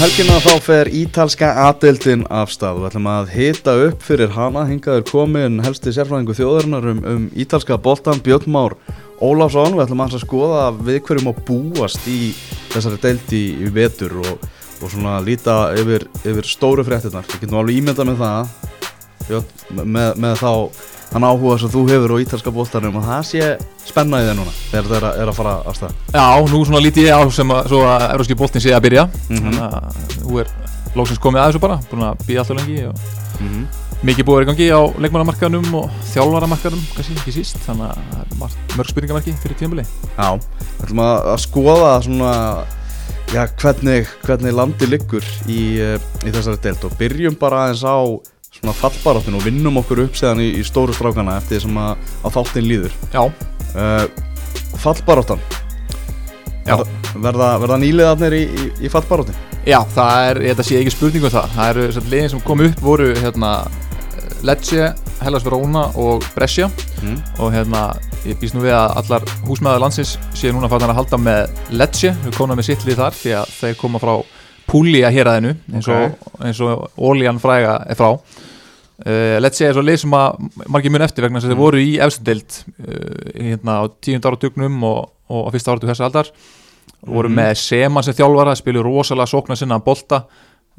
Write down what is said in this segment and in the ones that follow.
helgina þá fer ítalska aðeildin af stað. Og ætlum að hita upp fyrir hana. Hingaður komin helsti sérfræðingu þjóðarinnar um, um ítalska boltan Björn Már Ólafsson. Við ætlum að skoða við hverjum að búast í þessari deild í, í vetur og, og svona líta yfir, yfir stóru fréttinnar við getum alveg ímyndað með það Björn, með, með þá þann áhuga sem þú hefur á ítalska bóltanum og það sé spenna í þig núna þegar þetta er, er að fara af stað? Já, nú svona lítið ég á sem að, að Euróski bóltin sé að byrja. Mhm. þannig að þú er lóksins komið að þessu bara búin að býja alltaf lengi og mm mikið búið að vera í gangi á leikmannamarkaðnum og þjálfaramarkaðnum, kannski ekki síst. Þannig að það er mörg spurningamarki fyrir tímabili Já, við ætlum að, að skoða svona já, hvernig, hvernig landi liggur í, eh, í þessari deild og byrjum bara aðeins á svona fallbaráttinu og vinnum okkur upp séðan í, í stóru strákana eftir því sem að, að þáttin líður. Já, uh, Fallbaráttan. Já. Verða- Verða, verða nýliðarnir í, í, í fallbaráttin? já, það er, að sé ekki spurningu um það. Það eru þessar liðin sem kom upp voru hérna Lecce, Hellas Verona og Brescia. Mm. og hérna ég býst nú við að allar húsmaður landsins séu núna fattan að halda með Lecce. Við komum með sitt lið þar því að þeir koma frá Púlia héræðinu eins og, eins og Ólíjan fræga er frá uh, Lecce er svo lið sem að margir mun eftir vegna þess að þeir voru í efstendelt uh, hérna á tíund ára dugnum og, og á fyrsta ára þessu aldar voru Mhm. með Seman sem þjálfara spilu rosalega sóknar sinna að bolta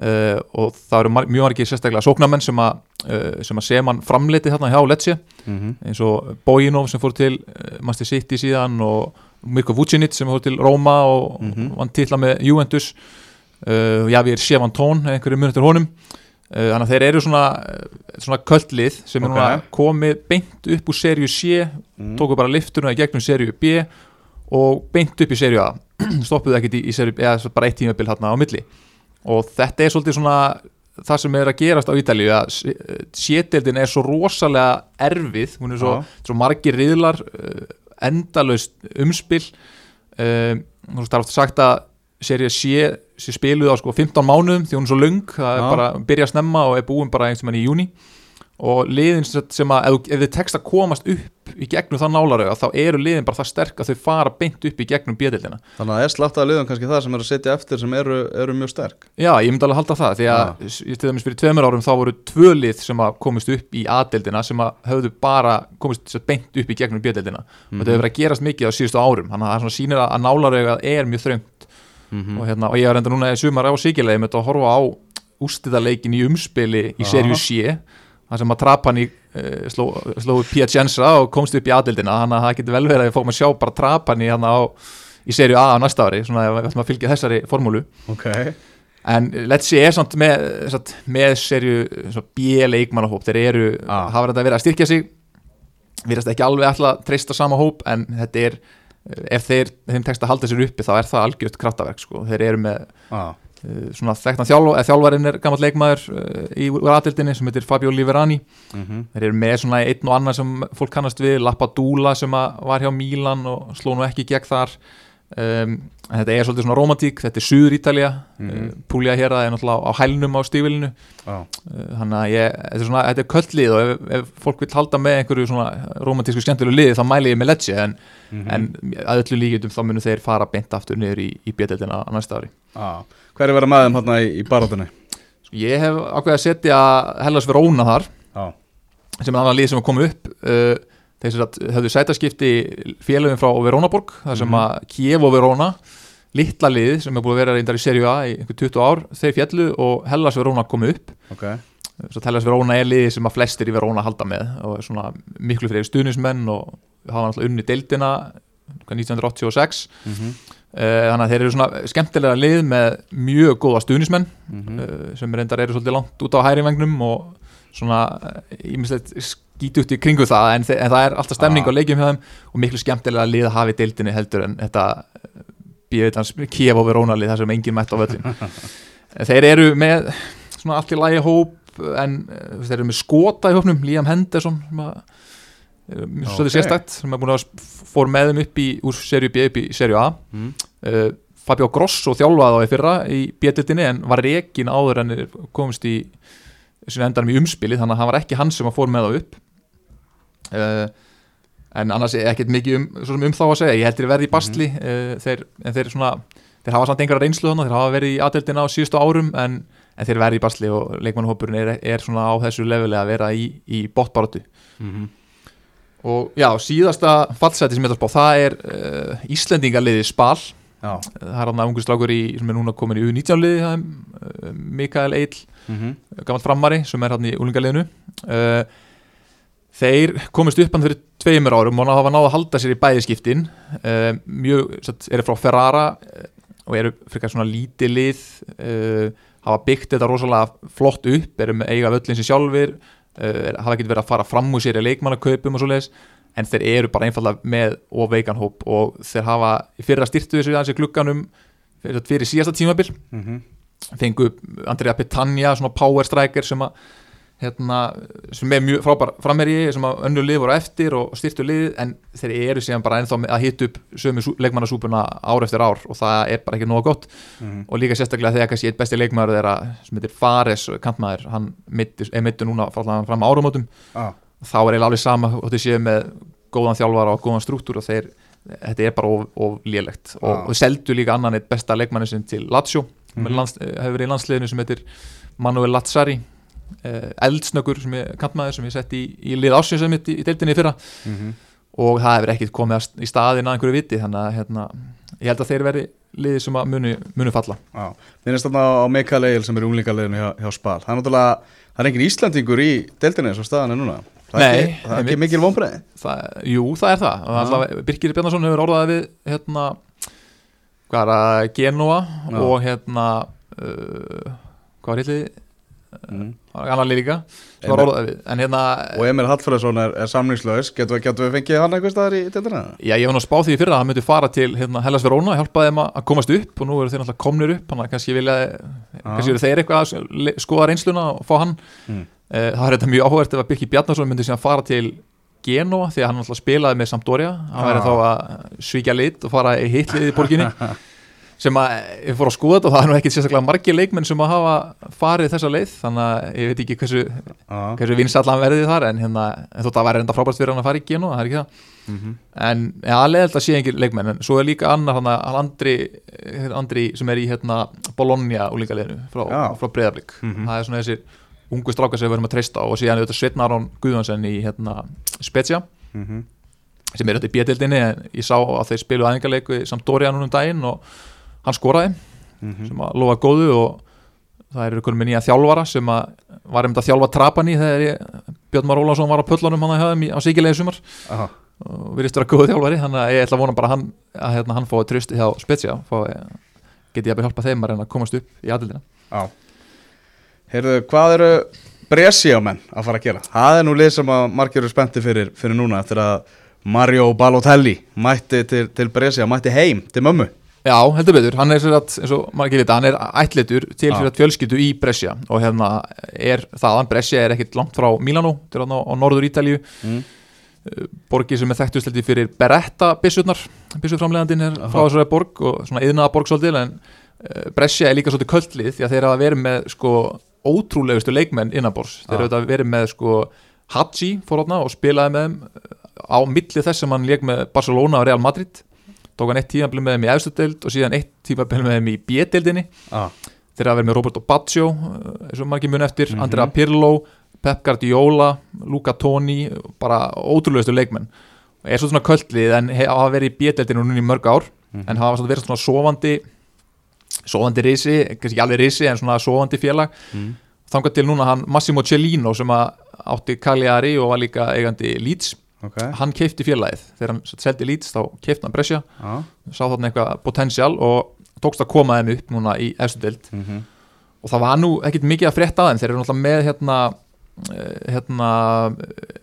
uh, og það eru mar mjög margir sérstaklega sóknarmenn sem að, uh, sem að Seman framleiti þarna hjá Lecce Mm -hmm. eins og Bojinov sem fór til Master City síðan og Mirko Vucinic sem fór til Roma og mm Mhm. vann titla með Juventus uh, Javier Chevantón einhverju munur honum þannig að þeir eru svona, svona köllið sem er Ok. núna komið beint upp úr serju C Mm. tóku bara lifturna í gegnum serju B og beint upp í serju A stoppuðu ekkert í, í serju B eða bara eitt tímabil hérna á milli og þetta er svolítið svona það sem er að gerast á Ítalíu að sétildin er svo rosalega erfið, hún er svo, Já. svo margir riðlar endalaust umspil um, þú veist það er oft sagt að serið sé, sé spiluð á sko 15 mánuðum því hún er svo lung, það er bara byrja snemma og er búin bara einhvern veginn í júni og liðin sem að ef, ef þið tekst að komast upp í gegnum það nálarauga þá eru liðin bara það sterk að þau fara beint upp í gegnum bjöðildina Þannig að er slattaða liðum kannski það sem er að setja eftir sem eru, eru mjög sterk. Já, ég myndi alveg halda það því að í til dæmis fyrir tveimur árum þá voru tvö lið sem að komist upp í aðdeildina sem að höfðu bara komist beint upp í gegnum bjöðdeildina og þetta hefur verið að gerast mikið á síðustu árum þannig að það sýnir að, að nálarauga er mjög þröngt mm og, hérna, og ég var enda núna í sumar á Sigilegi með að horfa á úrstæðarleikin í umspili í serju C þar sem að Trapani uh, sló, sló Piacenza og komst upp í aðdeildina þannig að það getur vel verið að við fórum að sjá bara Trapani hérna á, í serju A á næsta ári svona ef við ætlum að fylgja þessari formúlu. Ok. En let's see er samt með, með serju B-leikmannahóp þeir eru, Ah. hafa þetta verið að styrkja sig virðast ekki alveg alltaf að treysta sama hóp en þetta er ef þeir, þeim tekst að halda sér uppi þá er það algjört kraftaverk sko. þeir eru með ah. uh, svona þekktan þjálf, eða þjálfarinn er gammal leikmaður uh, í aðildinni sem heitir Fabio Liverani mm þeir eru með svona einn og annar sem fólk kannast við Lappadula sem var hjá Mílan og sló nú ekki gegn þar um, þetta er svolítið svona romantík þetta er Suður Ítalía mm Mhm. Púlia hér það er náttúrulega á hælnum á stífilinu ah. uh, þannig að ég, þetta er svona, þetta er köllið og ef, ef fólk vil halda með einhverju svona romantísku skemmtilegu liði þá mæli ég með Lecce en, Mm en að öllu líkjum þá munu þeir fara beint aftur niður í, í bjöldina á næsta ári ah. Hver er verið þeim hérna í, í barátunni? Ég hef ákveðið að setja Hellas Verona þar ah. sem er annar lið sem er komið upp uh, þeir sem höfðu sætaskipti félögum frá Veronaborg þar sem Mhm. að Kiev og Verona litla lið sem er búið að vera reyndar í Serie A í einhver 20 ár, þeir fjallu og Hellas Verona komið upp Ok svo Hellas Verona er liði sem að flestir í Verona halda með og er svona miklu fyrir stuðnismenn og hafa náttúrulega unni deildina 1986 mm -hmm. þannig að þeir eru svona skemmtilega lið með mjög góða stuðnismenn Mhm. uh, sem reyndar eru svolítið langt út á hæri vengnum og svona ímislegt skít út í kringu það en, en það er alltaf stemning Ah. á leikjum hjá þeim og miklu skemmtilega að hafa í deildinni heldur en þetta bíðvitans Kiev og Verona lið þar sem engin mætt á völlin þeir eru með svona allt í lagi hóp en uh, þeir eru með skota í hópnum Liam Henderson sem að uh, svolítið Ok. sérstakt sem er búin að fór með þeim upp í úr serju B upp í serju A mm. uh, Fabio Grosso þjálfaði á í fyrra í bjöldinni en var rekin áður en komist í sinni endanum í umspili þannig að hann var ekki hann sem að fór með það upp uh, en annars er ekkert mikið um, um þá að segja. Ég heldur verði í bastli uh, þeir, en þeir svona þeir hafa samt einhverja reynslu þannig, þeir hafa verið í aðdeldina á síðustu árum en, en þeir verði í basli og leikmannhópurinn er, er svona á þessu leveli að vera í, í bóttbaróttu Mhm. og já, síðasta fallseti sem ég ætla að spá, það er uh, Íslendingaliði Spal. Já, það er að ungu strákur í, sem er núna komin í U19 liði það er, uh, Mikael Eill Mhm. gammalt framari sem er hann í úlingaliðinu uh, þeir komist upp hann fyrir tveimur árum og hafa náða að halda sér í bæðiskiptin uh, mjög, satt, eru frá Ferrara uh, og eru fyrir svona lítið lið. Uh, hafa byggt þetta rosalega flott upp eru með eiga völlin sér sjálfur hafa ekkert verið að fara fram úr sér í leikmannakaupum og svoleiðis en þeir eru bara einfallega með og veikanhóp og þeir hafa í fyrra styrtu þessu aðeins í glugganum fyrir, fyrir síðasta tímabil. Mhm. fengu Andrea Petagna svona power striker sem að hérna, sem er mjög frábær framherji sem önnu lið voru eftir og styrtu lið en þeir eru síðan bara ennþá að hita upp sömu sú- leikmannasúpuna ár eftir ár og það er bara ekki nóga gott. Mhm. og líka sérstaklega þegar kannski eitt besti leikmaður þeirra sem heitir Fares kantmaður, hann mittir, er mittur núna fram á árumótum Já, þá er eiginlega alveg sama og þeir séu með góðan þjálfara og góðan struktúr og þeir, þetta er bara of, of lélegt. Og, Já. og seldu líka annan eitt besta leikmanni sem til Lazio mm lands, hefur verið í landsliðinu sem heitir Manuel Lazzari eldsnöggur sem ég kantmaður sem ég sett í, í lið ásins sem mitt í, í deildinni fyrra. Mhm. og það hefur ekkit komið í staðin að einhverju viti þannig að hérna, ég held að þeir veri liði sem að munu, munu falla. Já, minnst þarna á Mikael Egil sem er unglingaleginu hjá, hjá Spal. Það er náttúrulega, það er engin Íslandingur í deildinni og staðan er núna. Það er Nei, ekki, það er ekki mikil vonbreið Jú, það er það. Alltaf, Birgir Bjarnason hefur orðaði við hérna, hvað er að Genova Já. og hérna uh, hvað var hitliði mm. annar líka hérna, Og Emil Hallfræðsson er, er samningslaus Getum við, fengið hann eitthvað staðar í deildina? já, ég var nú að spá því fyrra að hann myndi fara til hérna, Hellas Verona, hjálpa þeim að komast upp og nú eru þeir náttúrulega komnir upp að kannski vilja kannski eru þeir eitthvað að skoða reynsluna og fá hann Mm. Eh, það er þetta mjög áhugert ef að Birkir Bjarnason myndi síðan fara til Genova því að hann alltaf spilaði með Sampdoria hann væri Ah. þá að svíkja lit og fara í hitlið í borginni sem að ég fór að skoða þetta og það er nú ekkit sérstaklega margir leikmenn sem að hafa farið þessa leið þannig að ég veit ekki hversu, hversu vinsallan verði þar en, hérna, en þótt að væri enda frábært fyrir hann að fara í Genova það er ekki það Mhm. en ja, leðilt að sé engin leikmenn en svo er líka annar hann að Andri, Andri sem er í hérna, Bologna úlingaliðinu frá, Já. frá Breiðablík Mhm. það er svona þessir ungu strákar sem við verðum að treysta á og síðan þetta Sveitn Aron Guðvansen í hérna, Spezia Mhm. sem er þetta í bjöldildinni en ég sá að þeir spilu æfingarleiku í Sampdoria núna um daginn og hann skoraði Mhm. sem að lofa góðu og það eru einhvern með nýja þjálfara sem að var þetta að þjálfa Trapani þegar ég, Björn Már Ólafsson var á pöllunum hann að höfum í, á síkilegi sumar Aha. og virðist vera góð þjálfari þannig að ég ætla að vona bara að hann, að hérna, hann fái tröst hjá Spezia geti ég að hjálpa þeim að reyna að komast upp í aðildina Já Heyrðu, hvað eru Brescia-menn að fara að gera? Það er nú lið sem að margir eru spennti fyrir, fyrir núna eftir að Mario Balotelli mætti til, til Brescia, mætti heim til mömmu Já, heldur betur, hann er sér að, eins og maður ekki vita, hann er ættlitur til Já. sér að fjölskyldu í Brescia og hérna er þaðan, Brescia er ekkit langt frá Milano, er hann á, á norður Ítalíu mm. borgi sem er þekktustelti fyrir Beretta byssurnar, byssuframlegandinn er frá Aha. þessari borg og svona yðnaða borg svolítið en uh, Brescia er líka svolítið köldlið því að þeir hafa verið með sko ótrúlegustu leikmenn innanbors, þeir hafa verið með sko Hadji fór þarna og spilaði með þeim á milli þess sem hann leik með Barcelona og Real Madrid tók hann eitt tímabil með þeim í efstudeld og síðan eitt tímabil með þeim í B-deldinni ah. þeir hafa verið með Roberto uh, eins og margir mun eftir, Mhm. Andrea Pirlo Pep Guardiola, Luca Toni bara ótrúlegustu leikmenn er svo svona köldlið en hafa verið í B-deldinu núna í mörg ár Mhm. en hafa verið svona sofandi sofandi risi, kannski ekki alveg risi en svona sofandi félag mm. þangað til núna hann Massimo Cellino sem átti Cagliari og var líka eigandi Leeds, Ok hann keifti félagið þegar hann seldi Leeds þá keifti hann Brescia ah. sá þarna eitthvað potential og tókst að koma þeim upp núna í efstu deild mm -hmm. og það var nú ekkit mikið að frétta þeim þeir eru náttúrulega með hérna, eh, hérna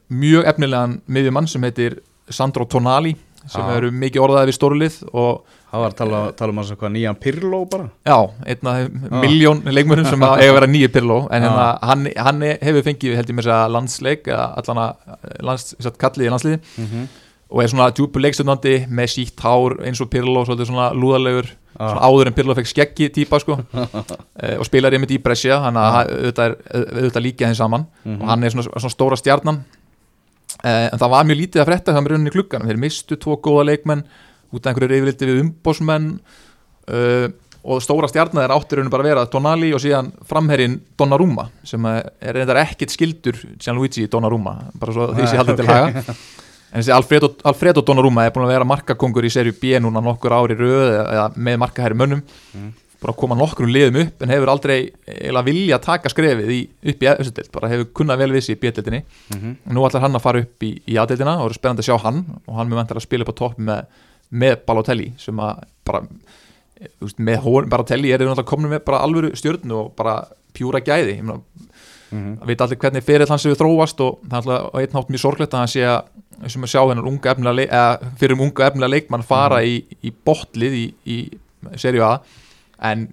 mjög efnilegan miðjumann sem heitir Sandro Tonali sem Já. eru mikið orðaði við stórlið og Það var að tala, tala um að nýjan Pirlo bara já, einn af Já. miljón leikmörnum sem eiga að vera nýju Pirlo en hérna, hann, hann hefur fengið held ég þess að landsleik allan að lands, kallið í landsliði mm -hmm. og er svona djúpu leikstundandi með sítt hár eins og Pirlo, svolítið svona lúðalegur Ah. svona áður en Pirlo fekk skeggi típa sko Eh, og spilar ég með í Brescia þannig að Ah. auðvitað, auðvitað líka þeim saman Mhm. og hann er svona, svona stóra stjarnan eh, en það var mjög lítið að frétta það með rauninni klukkan þeir mistu tvo góða leikmenn út af einhverju reyfrildi við umbósmenn uh, og stóra stjarnar er áttur rauninu bara að vera Tonali og síðan framherrin Donnarumma sem er reyndar ekkit skildur Gianluigi Donnarumma bara svo því sé haldið til haga en þessi Alfredo, Alfredo Donnarumma er búin að vera markakongur í serju B núna nokkur ári röð eða með markahæri mönnum mm. bara að koma nokkur liðum upp en hefur aldrei eða vilja taka skrefið í, upp í össutild, bara hefur kunnað vel vissi í B-tildinni mm -hmm. nú ætlar hann að fara upp í, í A-tildina og er spennandi að sjá hann og hann með vantar að spila upp á topp með, með Balotelli sem að bara veist, með hón, bara telli er þau komin með bara alvöru stjórn og bara pjúra gæði ég meina, mm -hmm. veit allir hvernig fyrir hans hefur þróast og það er alltaf einn nátt mjög sorglegt að hann sé að sem að sjá hennar unga efnilega eða fyrir um unga efnilega leikmann fara mm -hmm. í, í botlið í, í serju A en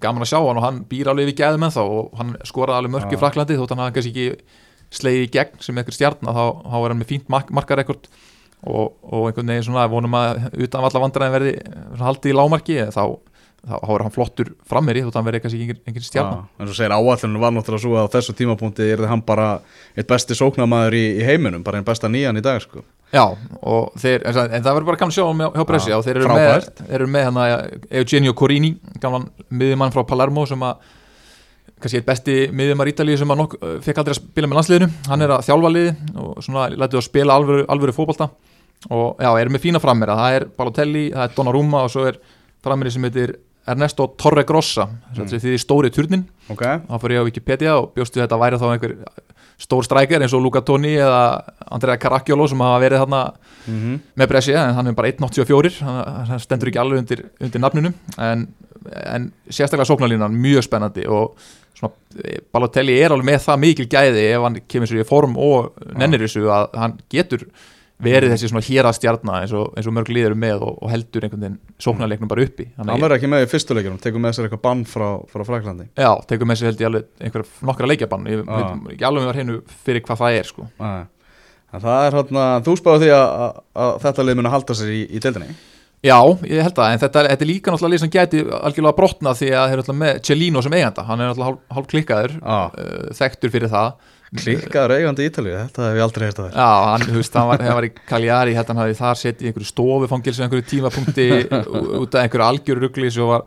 gaman að sjá hann og hann býr alveg við gæði með þá og hann skoraði alveg mörg í Fraklandi þótt hann hafði kannski ekki slegið í gegn sem eitthvað stjarn þá, þá er hann með fínt mark markarekord og, og einhvern veginn svona vonum að utan valla vandræðin verði haldið í lámarki þá, þá, er hann flottur frammeri þótt að hann verði eitthvað engin, engin stjarnar ja, en svo segir áallinu var náttúrulega svo að á þessu tímapunkti er hann bara eitt besti sóknamaður í, í heiminum, bara einn besta nýjan í dag sko. Já, þeir, en, en það verður bara kannu sjá hjá Bressi og þeir eru með, eru með hana, Eugenio Corini gamlan miðjumann frá Palermo sem að kannski eitt besti miðjumar Ítalíu sem að nokk fekk aldrei að spila með landsliðinu. Hann er að þjálfa liði og svona lætið að spila alvöru, alvöru fókbalta og já, erum með fína frammera, það er Balotelli, það er Donnarumma og svo er frammeri sem heitir Ernesto Torregrossa mm. því því stóri turnin okay. þá fyrir ég á Wikipedia og bjóstu þetta væri þá einhver stór strækjar eins og Luca Toni eða Andrea Caracciolo sem hafa verið þarna mm -hmm. með Brescia en hann er bara 1.84 hann stendur ekki alveg undir, undir nafnunum en, en sérstaklega sóknarlínan mjög spennandi og svona, Balotelli er alveg með það mikil gæði ef hann kemur sér í form og nennir þessu að hann getur verið þessi svona hérastjarnar eins og, eins og mörg líður með og, og heldur einhvern veginn sóknarleiknum bara uppi Það verður ekki með í fyrstuleikunum, tegur með sér eitthvað bann frá, frá Fraklandi Já, tegur með sér held ég alveg einhverja nokkra leikjabann ég ah. veit ekki alveg með að hreinu fyrir hvað það er sko. ah. Það er hérna, þú spáðu því að, að, að þetta lið mun að halda sér í, í deildinni Já, ég held það, en þetta, þetta er líka náttúrulega lið sem geti algjörlega brotna því að þeir eru með Celino sem eiganda, hann er náttúrulega hálf, hálf klikkaður ah. uh, þekktur fyrir það Klikkaður eigandi í Ítalíu, þetta hef ég aldrei heist að vera Já, hann, þú veist, hann var, hann var í Cagliari hérna hann hafði þar sett í einhverju stofufangilsu einhverju tímapunkti út af einhverju algjörugli svo var,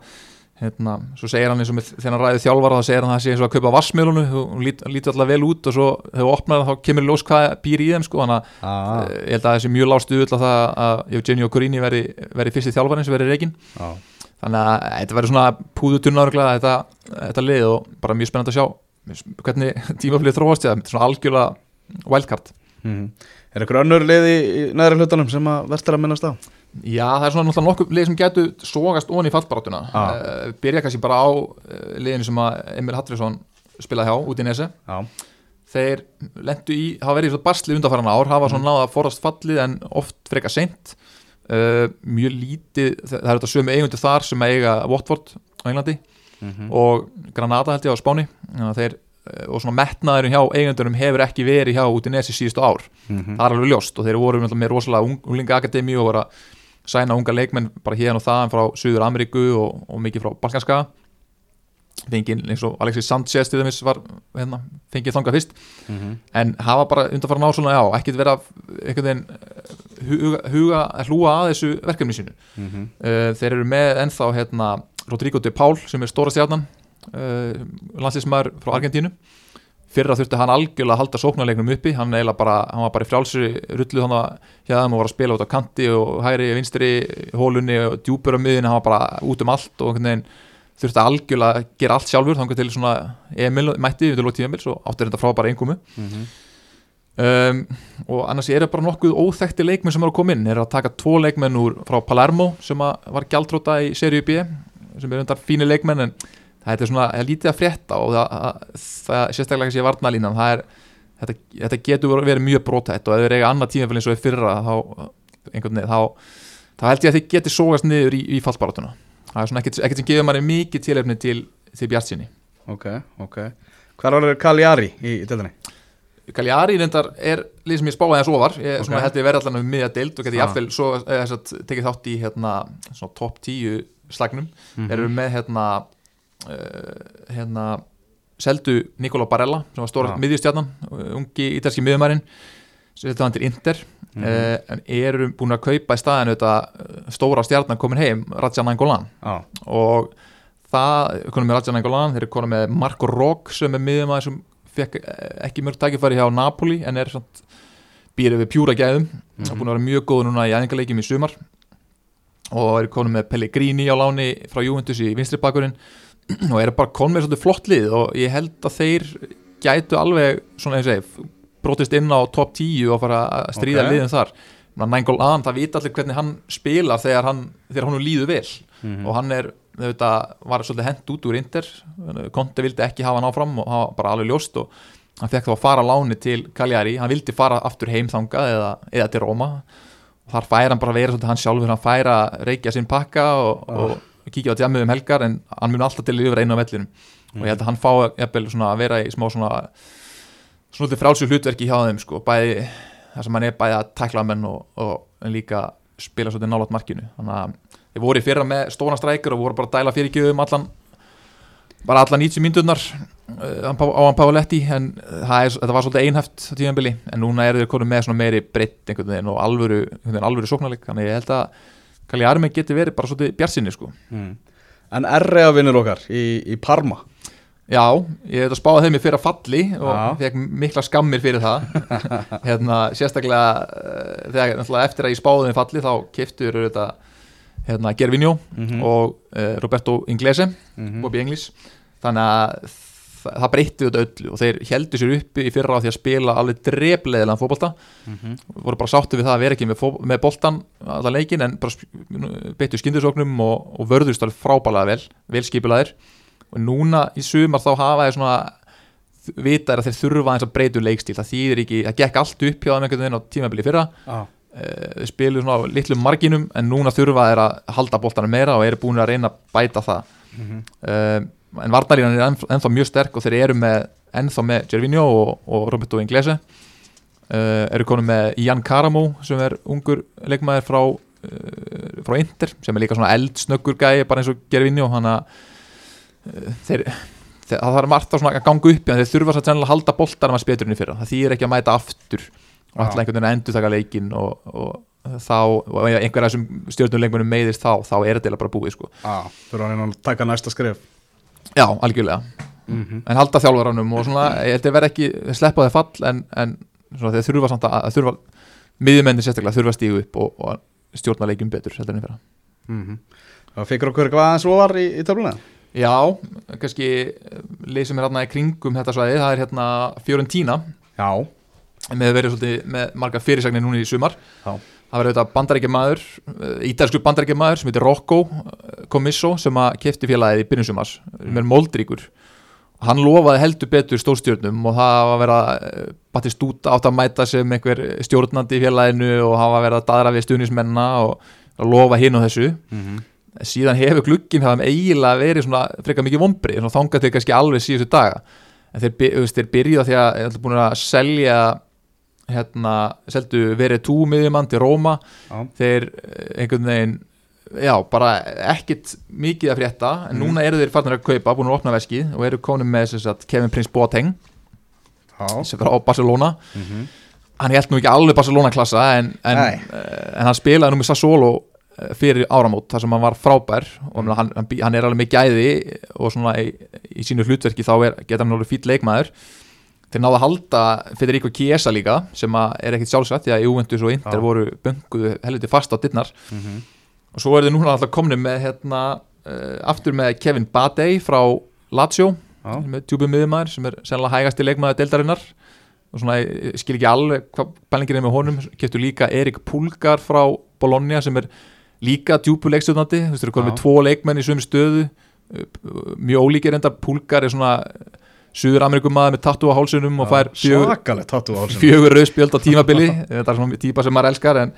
hérna svo segir hann eins og með, þegar hann ræði þjálfara þá segir hann að það sé eins og að kaupa vassmjölunu og lítur lít alltaf vel út og svo opnar það þá kemur ljós hvað býr í þeim sko, þannig að ah. Eh, ég held að það sé mjög lástu öll að það að Eugenio Corini veri, veri fyrsti þjálfarin sem veri reygin ah. þannig að þetta verður svona púðutunna þetta, þetta lið og bara mjög spennand að sjá hvernig tímaflið þróast ég það, svona algjörlega wildcard mm. Er eitthvað önnur liði í næðra hlutunum sem að verður að minnast á? Já, það er svona náttúrulega nokkuð lið sem getur sógast ón í fallbarátuna ah. uh, byrja kannski bara á uh, liðinu sem að Emil Hallfriðsson spilaði hjá út í Nese ah. þeir lendu í, hafa verið svona barsli undanfæran ár, hafa svona mm. náða að forast fallið en oft freka seint uh, mjög lítið, það er þetta sömu eigundu þar sem eiga Watford á Englandi mm -hmm. og Granada held ég á Spáni þeir, eh, og svona metnaðurinn hjá eigandurum hefur ekki verið hjá út í nesi síðustu ár mm -hmm. það er alveg ljóst og þeir voru með rosalega unglinga akademi og voru að sæna unga leikmenn bara hérna og það frá Suður Ameríku og, og mikið frá Balkanska fengið eins og Alexis Sanchez til dæmis var hérna, fengið þanga fyrst mm -hmm. en hafa bara undanfara ná svona já, ekkert vera einhvern veginn huga, huga hlúa að þessu verkefni sínu mm -hmm. uh, þeir eru með ennþá hérna Rodrigo de Paul sem er stóra stjarnan uh, landslýsmæður frá Argentínu. Fyrra þurfti hann algjörlega að halda sóknarleiknum uppi. Hann, bara, hann var bara í frjálsri rullu hann hérna og var að spila út á kanti og hægri, vinstri, hólunni og djúpur á miðin, hann var bara út um allt og þurfti algjörlega að gera allt sjálfur þannig til svona Emil mætti við til lótið Emil, svo áttir þetta frá bara einhverju mm -hmm. um, og annars er það bara nokkuð óþekti leikmenn sem eru að koma inn, er að taka tvo leikmenn úr frá Palermo sem var gjaldróta í seríu B sem er undar fínir leikmenn en það er svona, það er lítið að frétta og það, það sérstaklega ekki sé varnalínan það er, þetta, þetta getur verið mjög brótætt og ef þið er eiga annað tímafél eins og er fyrra þá, einhvern veginn, þá, þá held ég að þið getur sógast niður í, í fallbarátuna það er svona ekkert, ekkert sem gefur manni mikið tilefni til, til bjartsinni Ok, ok, hvað er Kaljari í, í delunni? Kaljari reyndar er líð sem ég spáði þess ofar ég okay. held ég verið allan um miðja deild og geti ah. jáfnvel svo, eða, tekið þátt í hérna, top 10 slagnum mm -hmm. erum með hérna uh, hérna seldu Nikola Barella sem var stóra ja. miðjustjarnan, ungi ítalski miðjumærin seldu hann til Inter Mhm. uh, en eru búin að kaupa í staðinu þetta eh, stóra stjarnan komin heim Raja Nangolan Já, og það, konum með Raja Nangolan þeir eru konum með Marco Rock sem er miðum að sem fekk eh, ekki mörg tækifæri hjá Napoli en er býrið við pjúra gæðum mm Mhm. búin að vera mjög góð núna í æðingaleikjum í sumar og eru konum með Pellegrini á láni frá Juventus í vinstri bakurinn og eru bara konum með svolítið flott lið og ég held að þeir gætu alveg svona eins og segi brotist inn á top 10 og fara að stríða Ok. okay. liðin þar Nængól An, það vita allir hvernig hann spilar þegar hann, þegar hann líður vel Mhm. og hann er, þetta var svolítið hent út úr Inter, Konti vildi ekki hafa hann áfram og hafa bara alveg ljóst og hann fekk þá að fara láni til Cagliari hann vildi fara aftur heim þangað eða, eða til Róma og þar fær hann bara að vera svolítið hann sjálfur, hann fær að reykja sinn pakka og, Ah. og kíkja á djamið um helgar en hann mun alltaf til yfir einu á vellinum og ég held að hann fá jafnvel svona að vera í smá svona svona frálsug hlutverki hjá þeim sko, bæði þar sem hann er bæði að tækla menn og, og líka spila svolítið nálat markinu þannig að þeir voru í fyrra með stóna strækjur og voru bara að dæla fyrirgjöfum allan bara allan 90 myndunar uh, á hann Páletti en það er, þetta var svolítið einhæft tímanbili en núna eru þeir konum með svona meiri breytt einhvern veginn og alvöru, alvöru sóknarleik þannig ég held að Kalli Armi geti verið bara svolítið bjartsinni sko Mm. En R.A. vinnur okkar í, í Parma Já, ég hef þetta spáð þeim í fyrra falli og Já. fekk mikla skammir fyrir það hérna, sérstaklega uh, þegar eftir að ég spáði þeim falli þá keftur þetta hérna, Gervinjó Mhm. og uh, Roberto Inglese Mhm. Bobby Englis þannig að það, breytti þetta öllu og þeir heldu sér uppi í fyrra á því að spila alveg drefleðilega fótbolta Mhm. voru bara sáttu við það að vera ekki með, með boltan allan leikin en bara beittu skyndisóknum og, og vörðust alveg frábælega vel, velskipulaðir og núna í sumar þá hafa þeir svona vita er að þeir þurfa eins að breytu leikstíl það þýðir ekki, það gekk allt upp hjá þeim einhvern veginn á tímabili fyrra Já, Eh, þeir spilu svona á litlum marginum en núna þurfa þeir að halda boltanum meira og eru búin að reyna að bæta það. Mhm. uh, en varnarlínan er ennþá, ennþá mjög sterk og þeir eru með ennþá með Gervinho og, og Roberto Inglese. Uh, eru konum með Ian Karamo sem er ungur leikmaður frá, uh, frá Inter sem er líka svona eldsnöggur gæi bara eins og Gervinho. Hann að þeir það þarf margt að, ganga upp en þeir þurfa satt sennilega að halda boltanum að speturinn í fyrra. Það þýðir ekki að mæta aftur og alltaf einhvern veginn að endur taka leikin og, og þá, og ef einhver af þessum stjórnuleikmunum meiðist þá, þá er þetta bara búið sko. Já, þurfa að reyna að taka næsta skrif já, algjörlega. Mhm. en halda þjálfaranum og svona að vera ekki sleppa þeir fall en, en svona, þeir þurfa samt að, þurfa miðjumenni sérstaklega þurfa að stígu upp og, og stjórna leikjum betur heldur en í fyrra. Mhm. Það fikkur okkur eitthvað aðeins ofar í, í töfluna? Já, kannski sem er hérna í kringum þetta svæði, það er hérna Fiorentina, Já, með verið svolítið með marga fyrirsagnir núna í sumar. Já. það var auðvitað bandarækjamaður ítalskur bandarækjamaður sem heitir Rocco Comisso sem að kefti félagið í byrjunsumars, sem er moldríkur. Hann lofaði heldur betur stórstjórnum og það var að vera Battist út átt að mæta sem einhver stjórnandi í félaginu og hafa verið að daðra við stuðnismenna og að lofa hinn og þessu. Mhm. síðan hefur glugginn það eiginlega verið svona frekar mikið vombri til kannski alveg síðustu daga. En þeir, þeir byrjuða því hérna, seldu verið túmiðjumann til Róma Já. þeir eh, einhvern veginn já, bara ekkit mikið að frétta en Mhm. núna eru þeir farnir að kaupa, búin að opna veskið og eru komin með sagt, Kevin Prince Boateng sem fyrir á Barcelona Mhm. hann held nú ekki alveg Barcelona klassa en, en, eh, en hann spilaði nú með Sassolo eh, fyrir áramót þar sem hann var frábær og mm. hann, hann, er alveg með gæði og svona í, í sínu hlutverki þá er, getur hann alveg fýll leikmaður þeir náðu að halda Federico Chiesa líka sem er ekkit sjálfsagt því að Juventus og Inter Já. voru bunkuðu helviti fast á dittnar Mhm. og svo er þið núna alltaf komni með hérna, uh, aftur með Kevin Badey frá Lazio með djúbum miðumæður sem er sennilega hægasti leikmaður deildarinnar. Og svona, ég skil ekki alveg hvað bælingin er með honum, keftu líka Erik Pulgar frá Bologna sem er líka djúbu leikstjóðnandi þú veist, þeir eru komið með tvo leikmenn í sömu stöðu. Uh, mjög ólíkir enda Pulgar er svona Suður Amerikumaður með tattu á hálsunum og fær fjögur, rauðspjöld á tímabili. Þetta er svona típa sem maður elskar en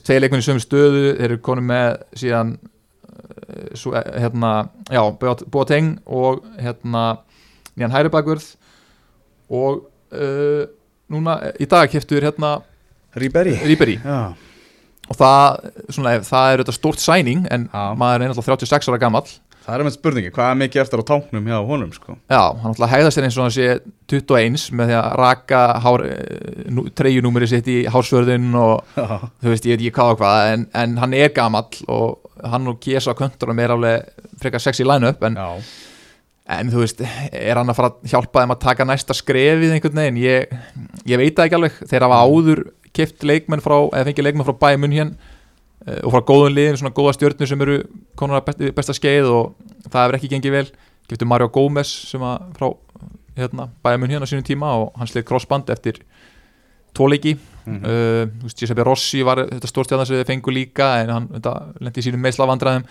tvei leikmenn í sömu stöðu þeir eru konum með síðan uh, svo, eh, hérna, já, Boat- Boateng og hérna Nýjan Hæribakurð og uh, núna eh, í dag keftur hérna Já, og það, svona, það er þetta stórt sæning en Já. maður er náttúrulega 36 ára gamall Það er með spurningi, hvað er mikið eftir á táknum hjá honum sko? Já, hann ætla að hæða sér eins og hann sé 21 með því að raka treyjunúmeri sitt í hársvörðin og Já, þú veist, ég veit ekki hvað og hvað en, en hann er gamall og hann og Kiesa Könturum er alveg frekar sexy line-up en, en þú veist, er hann að fara að hjálpa þeim að taka næsta skrefið einhvern veginn? Ég, ég veit það ekki alveg, þeir hafa áður kipt leikmenn frá, eða fengið leikmenn frá bæmunn hér og frá góðun liðin, svona góða stjórnur sem eru konar að besta, besta skeið og það hefur ekki gengið vel, kiptu Mario Gómez sem að frá hérna, bæmunn hérna á sínum tíma og hann sleið crossband eftir tvoleiki Mhm. uh, þú veist, Giuseppe Rossi var þetta stórstjarnar sem þið fengu líka en hann lendi í sínum meðslavandræðum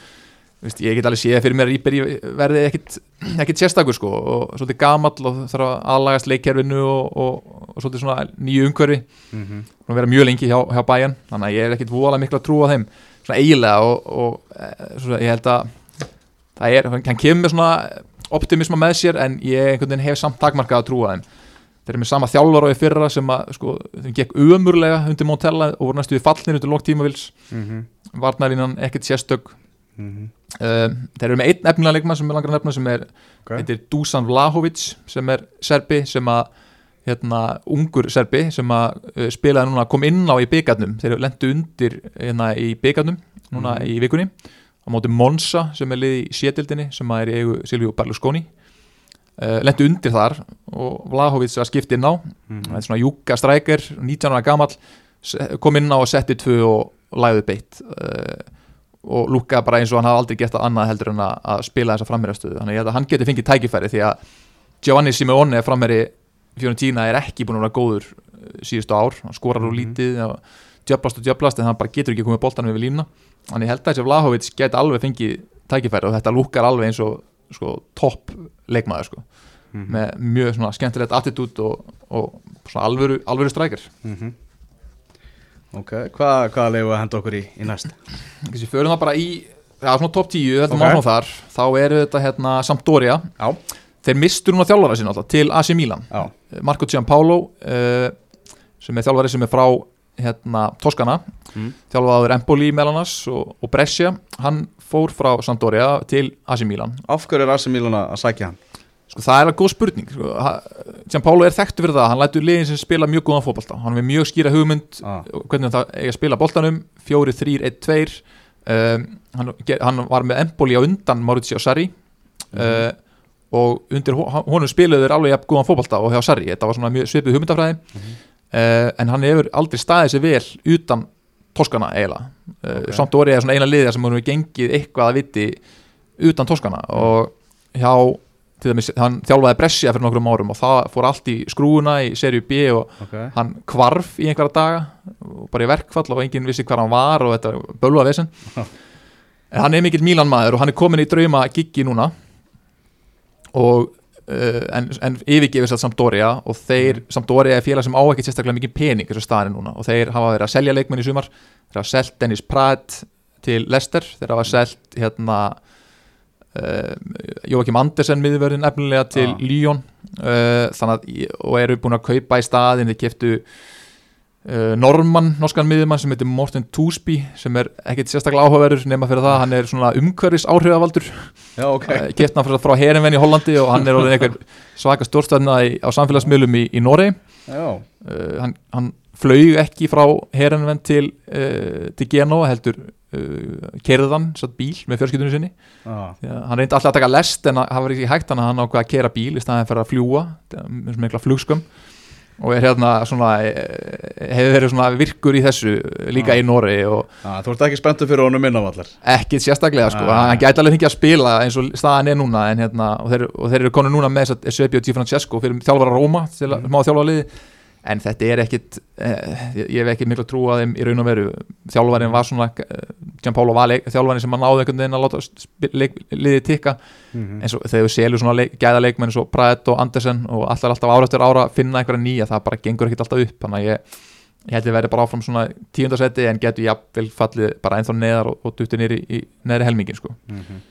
ég get alveg séð fyrir mér að Íberi verði ekkit, ekkit sérstakur sko og svolítið gamall og þarf að aðlagast leikkerfinu og, og, og svolítið svona nýju umhverfi. Mhm, og vera mjög lengi hjá, hjá bæjan þannig að ég er ekkit voðalega miklu að trúa þeim svona eiginlega og, og e, svona, ég held að það er, hann kemur svona optimisma með sér en ég einhvern veginn hef samt takmarkað að trúa þeim. Þeir eru með sama þjálfar og í fyrra sem að sko, þeim gekk umurlega undir Montella og voru næstu við fallnir undir lók tímavils mhm, varnarínan ekkert sérstök. Mhm uh, þeir eru með einn efnilega leikmann sem er langar að nefna sem er, Ok. heitir Dusan Vlahovic sem er serbi sem að hérna, ungur serbi sem að uh, spilaði núna, kom inn á í byggarnum þeir lendu undir hérna, í byggarnum núna Mhm. í vikunni á móti Monza sem er lið í sétildinni sem að er í eigu Silvíu Berlusconi. Uh, lendu undir þar og Vlahovic var skipt inn á. Mhm. þetta er svona júka strækir 19 ára gamall se- kom inn á og setti tvö og, læði beitt. Uh, og lúkkaði bara eins og hann hafði aldrei gert það annað heldur en að, að spila þessa frammeirastöðu þannig að að hann geti fengið tækifæri því að Giovanni Simeone er frammeiri Fiorentina er ekki búin að vera góður uh, síðustu ár, hann skorar úr Mhm. lítið og djöblast og djöblast en hann bara getur ekki komið boltanum yfir línuna þannig ég held að þessi Vlahovic geti alveg fengið tækifæri og þetta lúkkar alveg eins og sko, topp leikmaður sko, Mhm. með mjög svona skemmtilegt attitút og, og svona alvöru, alvöru strækir Mhm. Ok, hvað, hvað leiðum við að henda okkur í, í næst? Þessi förum það bara í Já, svona top 10, þetta Ok. okay. máfum þar Þá eru þetta hérna Sampdoria Já, Þeir mistur núna þjálfara sinna alltaf til AC Milan. Já, Marco Giampaolo uh, sem er þjálfari sem er frá hérna, Toskana Mm. þjálfaður Empoli meðlanas og, og Brescia. Hann fór frá Sampdoria til AC Milan. Af hverju er AC Milan að sækja hann? sko, það er að góð spurning sko. Giampaolo er þekktu fyrir það hann lætur liðin sem spila mjög góðan fótbolta. Hann er mjög skýra hugmynd Ah. hvernig það eiga að spila boltanum. 4, 3, 1, 2 um, hann, hann var með Empoli á undan Maurizio Sarri. Uh, og undir hon- honum spiluðu þeir alveg jafn góðan fótbolta og hjá Sarri. Þetta var svona mjög svipið hugmyndafræði. Uh, en hann hefur aldrei staðið sér vel utan Toskana eiginlega. Uh, Ok. samt orðið er svona eina liðja sem hefur gengið eitthvað að viti utan Toskana. Og hjá dæmis, hann þjálfaði Brescia fyrir nokkrum árum og það fór allt í skrúuna í serju B og Ok, hann kvarf í einhverja daga og bara í verkfall og enginn vissi hvað hann var og þetta bölva vesen. Já. en hann er mikill Milan maður og hann er komin í drauma giggi núna og uh, en, en yfirgefis að Sampdoria og þeir, Sampdoria er félag sem á ekki sérstaklega mikið pening þessu staðin núna. Og þeir hafa verið að selja leikmenn í sumar. Þeir hafa selt Dennis Pratt til Leicester, þeir hafa selt hérna uh, Jóakim Andersen miðvörðin efnilega til Já. Lyon. Uh, þannig að, og eru búin að kaupa í staðin þeir keftu uh, Norman, norskan miðjumann sem heitir Morten Toosby sem er ekkit sérstaklega áhugaverður nema fyrir það, hann er svona umhverfis áhrifavaldur. Okay. keft hann frá, Herenvenn í Hollandi og hann er orðin einhver svaka stórstæðna á samfélagsmiðlum í, í Noregi. Uh, hann, hann flög ekki frá Herenvenn til, uh, til Genoa heldur uh, kerðan satt bíl með fjörskiptunum sinni. Já, hann reyndi alltaf að taka lest en það var ekki hægt þannig að hann ákveða að kera bíl í staðin fyrir að fljúa með svona mikla flugskum og er hérna svona eh, hefur verið svona virkur í þessu líka Já. í Nóri og já, þú ert ekki spenntur fyrir honum minna allar ekkit sérstaklega sko, Nei. hann gæti alveg fengið að spila eins og staðan er núna en hérna, og þeir, og þeir eru konu núna með Svepi og Di Francesco fyrir þjálfara Róma til að Mhm. má þjálfa liði en þetta er ekkit eh, ég ég hef ekki miklu trú að þeim í raun og veru þjálfarin var svona eh, Gianpaolo var leik, þjálfarin sem hann náði einhvern veginn að láta liðið tikka Mhm. eins og þegar við selur svona leik, gæða leikmenn eins og Pratt og Andersen og allar alltaf ára eftir ára að finna einhverja nýja, það bara gengur ekkert alltaf upp þannig að ég, ég held ég verði bara áfram svona tíundasetti en getur jafnvel fallið bara ennþá neðar og, og dutti nýri í neðri helmingin sko. Mhm.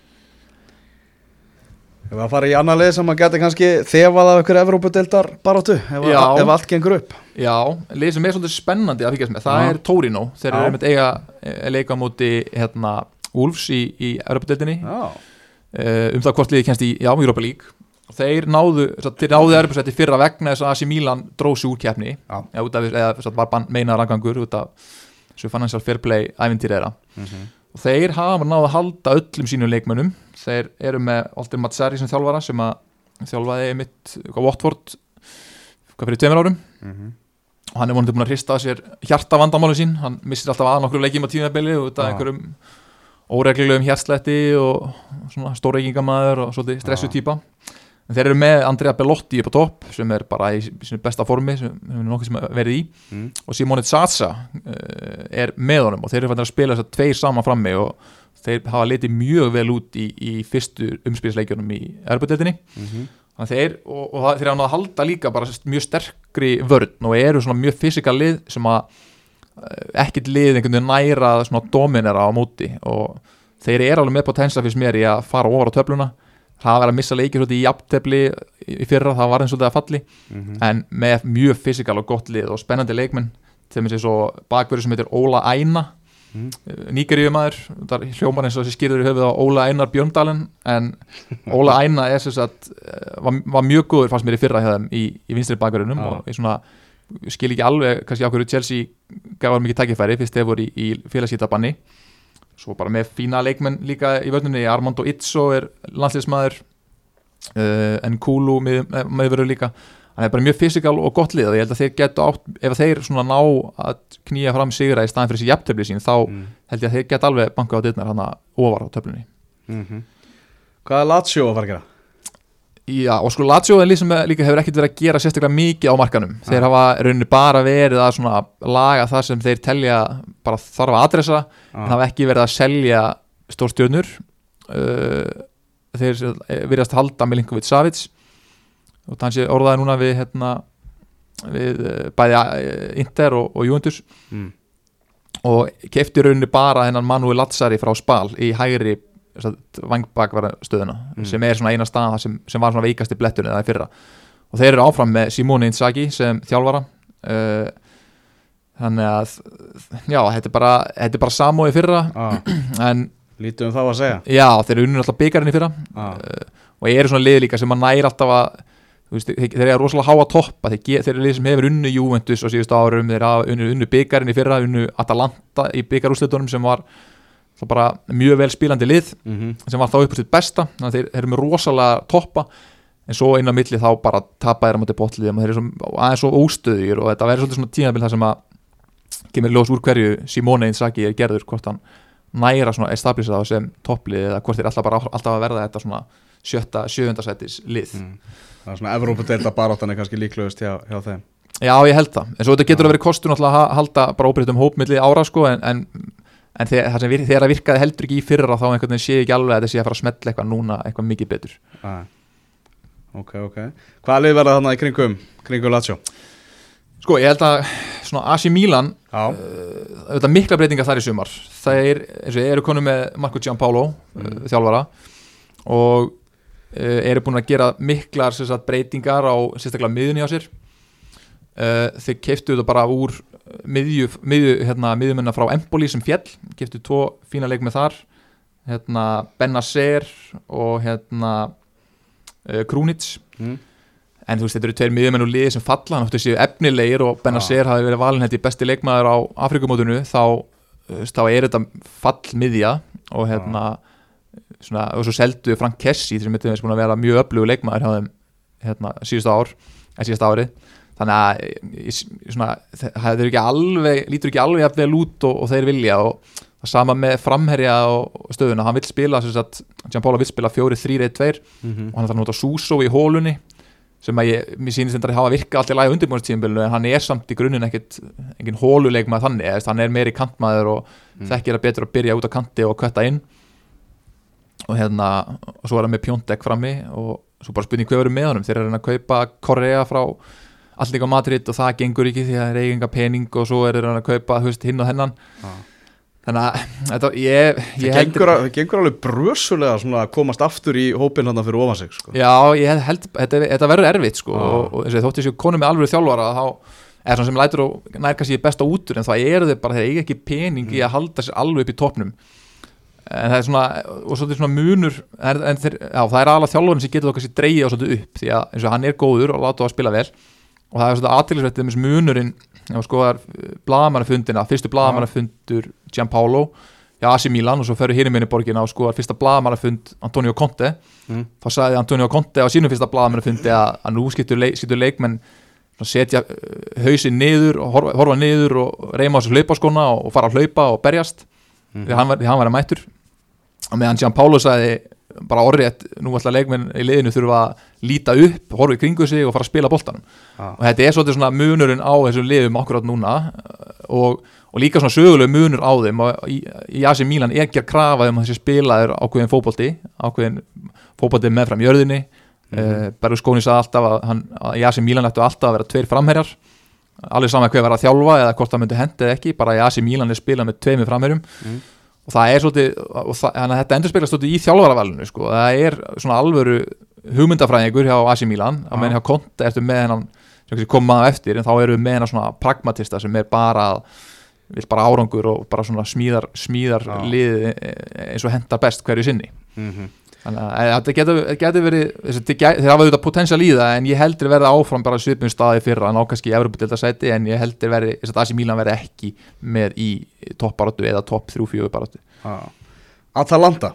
Ef að fara í annar lið sem að geta kannski þefað af ykkur Evrópudeildar baróttu ef, ef allt gengur upp. Já, lið sem er svolítið spennandi að fylgjast með, það Já. er Torino. Þeir eru einmitt eiga eh, leika á móti hérna, Wolves í, í Europadeildinni Já, uh, um það hvort liði kennst í, League. Og þeir náðu, þeir náðu erbjörnsætti fyrra vegna þess að AC Milan dróð sig úr keppni. Eða satt, var bann, meinaðar angangur út af svo financial fair play ævintýr þeirra. Mhm. Og þeir hafa náðu að halda öllum sínum leikmönnum þeir eru með Aldir Matsari sem þjálfara sem að þjálfaði mitt Watford hvað fyrir tveimur árum Mhm. og hann er vonandi búin að hrista að sér hjarta vandamálu sín hann missir alltaf að nokkru leikjum á tímabili og þetta Já. einhverjum óreglulegum hjartsletti og svona stórreikingamæður og svolítið stressu Já. En þeir eru með Andrea Bellotti upp á topp sem er bara í sínu besta formi sem hefur nokkuð sem verið í Mm. og Simone Zaza uh, er með honum og þeir eru fannir að spila þess að tveir saman frammi og þeir hafa litið mjög vel út í, í fyrstu umspilsleikjunum í erbudeldinni Mhm. Þannig að þeir, og, og það- þeir hafa náð að halda líka bara mjög sterkri vörn og eru svona mjög fysikal lið sem að eh, ekkert lið einhvern veginn næra svona dominera á móti og þeir eru alveg með potensa fyrst mér í að fara ofar á töfluna það var að missa leikir svolítið í jafntefli í fyrra, það var eins og það að falli Mhm. en með mjög fysikal og gott lið og spennandi leikmenn þeim er sér svo bakverður sem heitir Óla Æna Mm. nýgeríumæður, það hljómar eins og þessi skýrður í höfuð á Óla Einar Björndalen en Óla Æna er sem sagt eh, var, var mjög góður fannst mér í fyrra þeim í, í vinstri bakverðunum Já. og ég svona skil ekki alveg kannski á hverju Chelsea gaf hann mikið tækifæri fyrst þeir voru í, í félagskýtabanni svo bara með fína leikmenn líka í vörnunni Armando Itzo er landsliðsmaður uh, en Kulu með, meðverður líka hann er bara mjög fysikal og gott lið ég held að þeir getu átt ef þeir svona ná að knýja fram sigra í staðin fyrir þessi jafntöfli sín þá Mm. held ég að þeir get alveg bankað á dittnar hann ofar á töflunni Mhm. Hvað er Lazio að fara að gera? Já, og sko Lazio líka hefur ekkert verið að gera sérstaklega mikið á markanum þeir Ja. hafa rauninni bara verið að svona laga það sem þeir telja bara þarf að adressa en Ah. hafa ekki verið að selja stórstjörnur uh, þeir virðast halda Milinkovic Savic og þannig sé orðaði núna við hérna við uh, bæði uh, Inter og, og Juventus Mm. og kefti rauninni bara hennan Manuel Lazzari frá Spal í hægri vangbakvara stöðuna Mm. sem er svona eina stað sem, sem var svona veikast í blettunni það í fyrra og þeir eru áfram með Simone Inzaghi sem þjálfara uh, þannig að já, þetta er bara, þetta er bara samói fyrra Ah. en Lítið um þá að segja já, þeir eru unnur alltaf byggarinn í fyrra ah. uh, og eru svona lið líka sem að næra alltaf að veist, þeir, eru rosalega háa toppa þeir, þeir eru lið sem hefur unnu Juventus á síðustu árum þeir hafa unnu, unnu byggarinn í fyrra unnu Atalanta í byggarúslitunum sem var það bara mjög vel spílandi lið mm sem var þá upp á sitt besta þannig að þeir eru með rosalega toppa en svo inn á milli þá bara tapa þeir á móti botliðum og þeir eru svo, aðeins svo óstöðir og þetta verður svolítið svona tímabil þar sem að kemur ljós úr hverju Simone Inzaghi er gerður hvort hann næra svona establisa það sem topplið eða hvort þeir alltaf bara alltaf að verða þetta svona sjötta, sjöfunda sætis lið. Mm. Það er svona Evrópadeilda baráttan er kannski líklegust hjá, hjá þeim. Já, ég held það, en svo þetta getur að vera kostun að halda bara óbreytum hópmilli ára sko en, en, en þegar, það það virkaði heldur ekki í fyrra þá einhvern veginn sé ég ekki alveg að sé að fara að smetla eitthvað núna eitthvað mikið betur ah. Ok, ok Hvaða lið verða þarna í kringum, kringum Lazio? Sko, ég held að svona AC Milan Já, auðvitað mikla breytingar þar í sumar þeir eins og eru konu með Marco Giampaolo Mm. mm. þjálfara og uh, eru búin að gera miklar sagt, breytingar á sérstaklega miðunni á sér uh, þeir keiftu þetta bara úr miðju, miðju, hérna, miðjumennar frá Empoli sem fjell, keiftu tvo fína leik með þar. Hérna, Benacer og hérna uh, Krúnits mm. en þú veist, þetta eru tveir miðjumenn og liði sem falla. Hann áttu séu efnilegir og Benacer hafi verið valin hætti besti leikmaður á Afrikumótinu þá, veist, þá er þetta fallmiðja og hérna svona, og svo seldu Frank Kessi sem að vera mjög öflugur leikmaður hérna, síðustu ár en síðustu árið þannig að ég- svona, það ekki alveg lítur ekki alveg jafn vel út og, og þeir vilja og sama með framherja og stöðuna, hann vil spila Gianpaolo vil spila 4-3-1-2 Mm og hann er það að nota Suso í hólunni sem að ég, mér sýnist þetta að hafa virka allt í lagi undirbúinstíðinbílu en hann er samt í grunninn ekkit engin hóluleik með þannig, eða, hann er meiri kantmaður og Mm. þekkir að betur að byrja út á kanti og kvetta inn. Og hérna og svo er hann með Pjóntek frammi og svo bara spurning hvað verður með honum. Þeir eru að að kaupa Korea frá allir á Madrid og það gengur ekki því að það er eiginga pening og svo er hann að kaupa veist, hinn og hennan Já. þannig að þetta, ég, Það ég held gengur, það gengur alveg brösulega að komast aftur í hópinn hann fyrir ofan sig sko. Já, ég held, þetta, þetta verður erfitt sko, Já. og, og þótt þessu konu með alveg þjálfara þá er svona sem lætur og nær kannski besta útur en það eru þeir bara, þeir eiga ekki pening í að halda sér alveg upp í topnum en það er svona, og svolítið svona munur en, þeir, já, það er alveg þjálfurinn sem getur það kannski dreigja og svolítið upp því að eins og hann er góður og láta það að spila vel og það er svolítið aðtilsvættið með munurinn þú skoðar blagamannafundina fyrstu blagamannfundur Gianpaolo í AC Milan og svo ferur hér í minni borgina og skoðar fyrsta blagamannafund Antonio Conte Mm. þá sagði Antonio Conte á sínum fyrsta blagamannafundi að, að nú skiptur, leik, skiptur leikmenn svona setja uh, hausinn niður og horfa, horfa niður og reyma á þessu hlaupaskona og, og fara að hlaupa og berjast Mhm. því hann var, hann var að mættur og meðan Gianpaolo sagði bara orðið, nú ætla leikmenn í liðinu þurfa að líta upp, horfa í kringu sig og fara að spila boltanum Ah. og þetta er svolítið svona munurinn á þessum liðum akkurat núna uh, og, og líka svona söguleg munur á þeim og í, í AC Milan er ekki að krafa um að þessi spilaður ákveðin fótbolti ákveðin fótbolti meðfram jörðinni mm. -hmm. Berlusconi sagði alltaf að, hann, að í AC Milan ættu alltaf að vera tveir framherjar alveg saman hver var að þjálfa eða hvort það myndi hendi eða ekki bara í AC Milan er spilað með tveimur framherjum Mhm. Og það er svolítið það, þannig að þetta endur speilast svolítið í þjálfaravalinu sko. það er svona alvöru hugmyndafræðingur hjá AC Milan að menn hjá Conte eftir með hennan sem koma maður eftir en þá eru við með hennan svona pragmatista sem er bara að vil bara árangur og bara svona smíðar, smíðar Já. lið eins og hendar best hverju sinni Mhm. Þannig að þetta getur, getur verið þeir hafa auðvitað potensial í það en ég heldur verða áfram bara svipum staði fyrra að ná kannski í Evropadeildasæti en ég heldur verið, þess að AC Milan verði ekki með í toppbaráttu eða topp 3-4 baráttu. Ah. Atalanta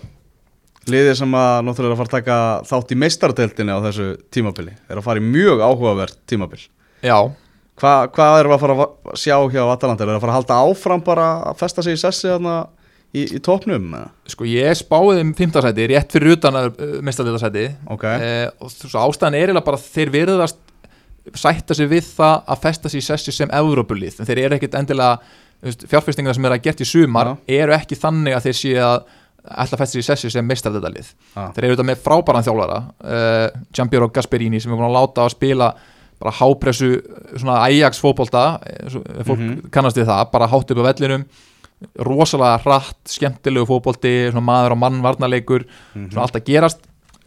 liðið sem að náttúrulega að fara að taka þátt í meistardeldinni á þessu tímabili er að fara í mjög áhugavert tímabil. Já, Hva, hvað erum við að fara að sjá hjá Atalanta? Er að fara að halda áfram bara að festa sig í sessi þarna í, í topnum eða? sko ég spáði um 15 sæti, rétt fyrir utan að ok, eh, og þú veist, ástæðan er eiginlega bara þeir virðast sætta sig við það að festa sig í sessi sem Evrópulið, en þeir eru ekkit endilega fjárfestingar sem eru að gert í sumar eru ekki þannig að þeir séu að ætla að festa sig í sessi sem mestardeildalið ah. þeir eru auðvitað með frábæran þjálfara uh, Giampiero Gasperini sem er búin að láta að spila bara hápressu svona Ajax eh, svo- fólk Mhm. kannast við það, bara hátt upp á vellinum rosalega hratt, skemmtilegu svona maður og mann varnarleikur Mhm. svona allt að gerast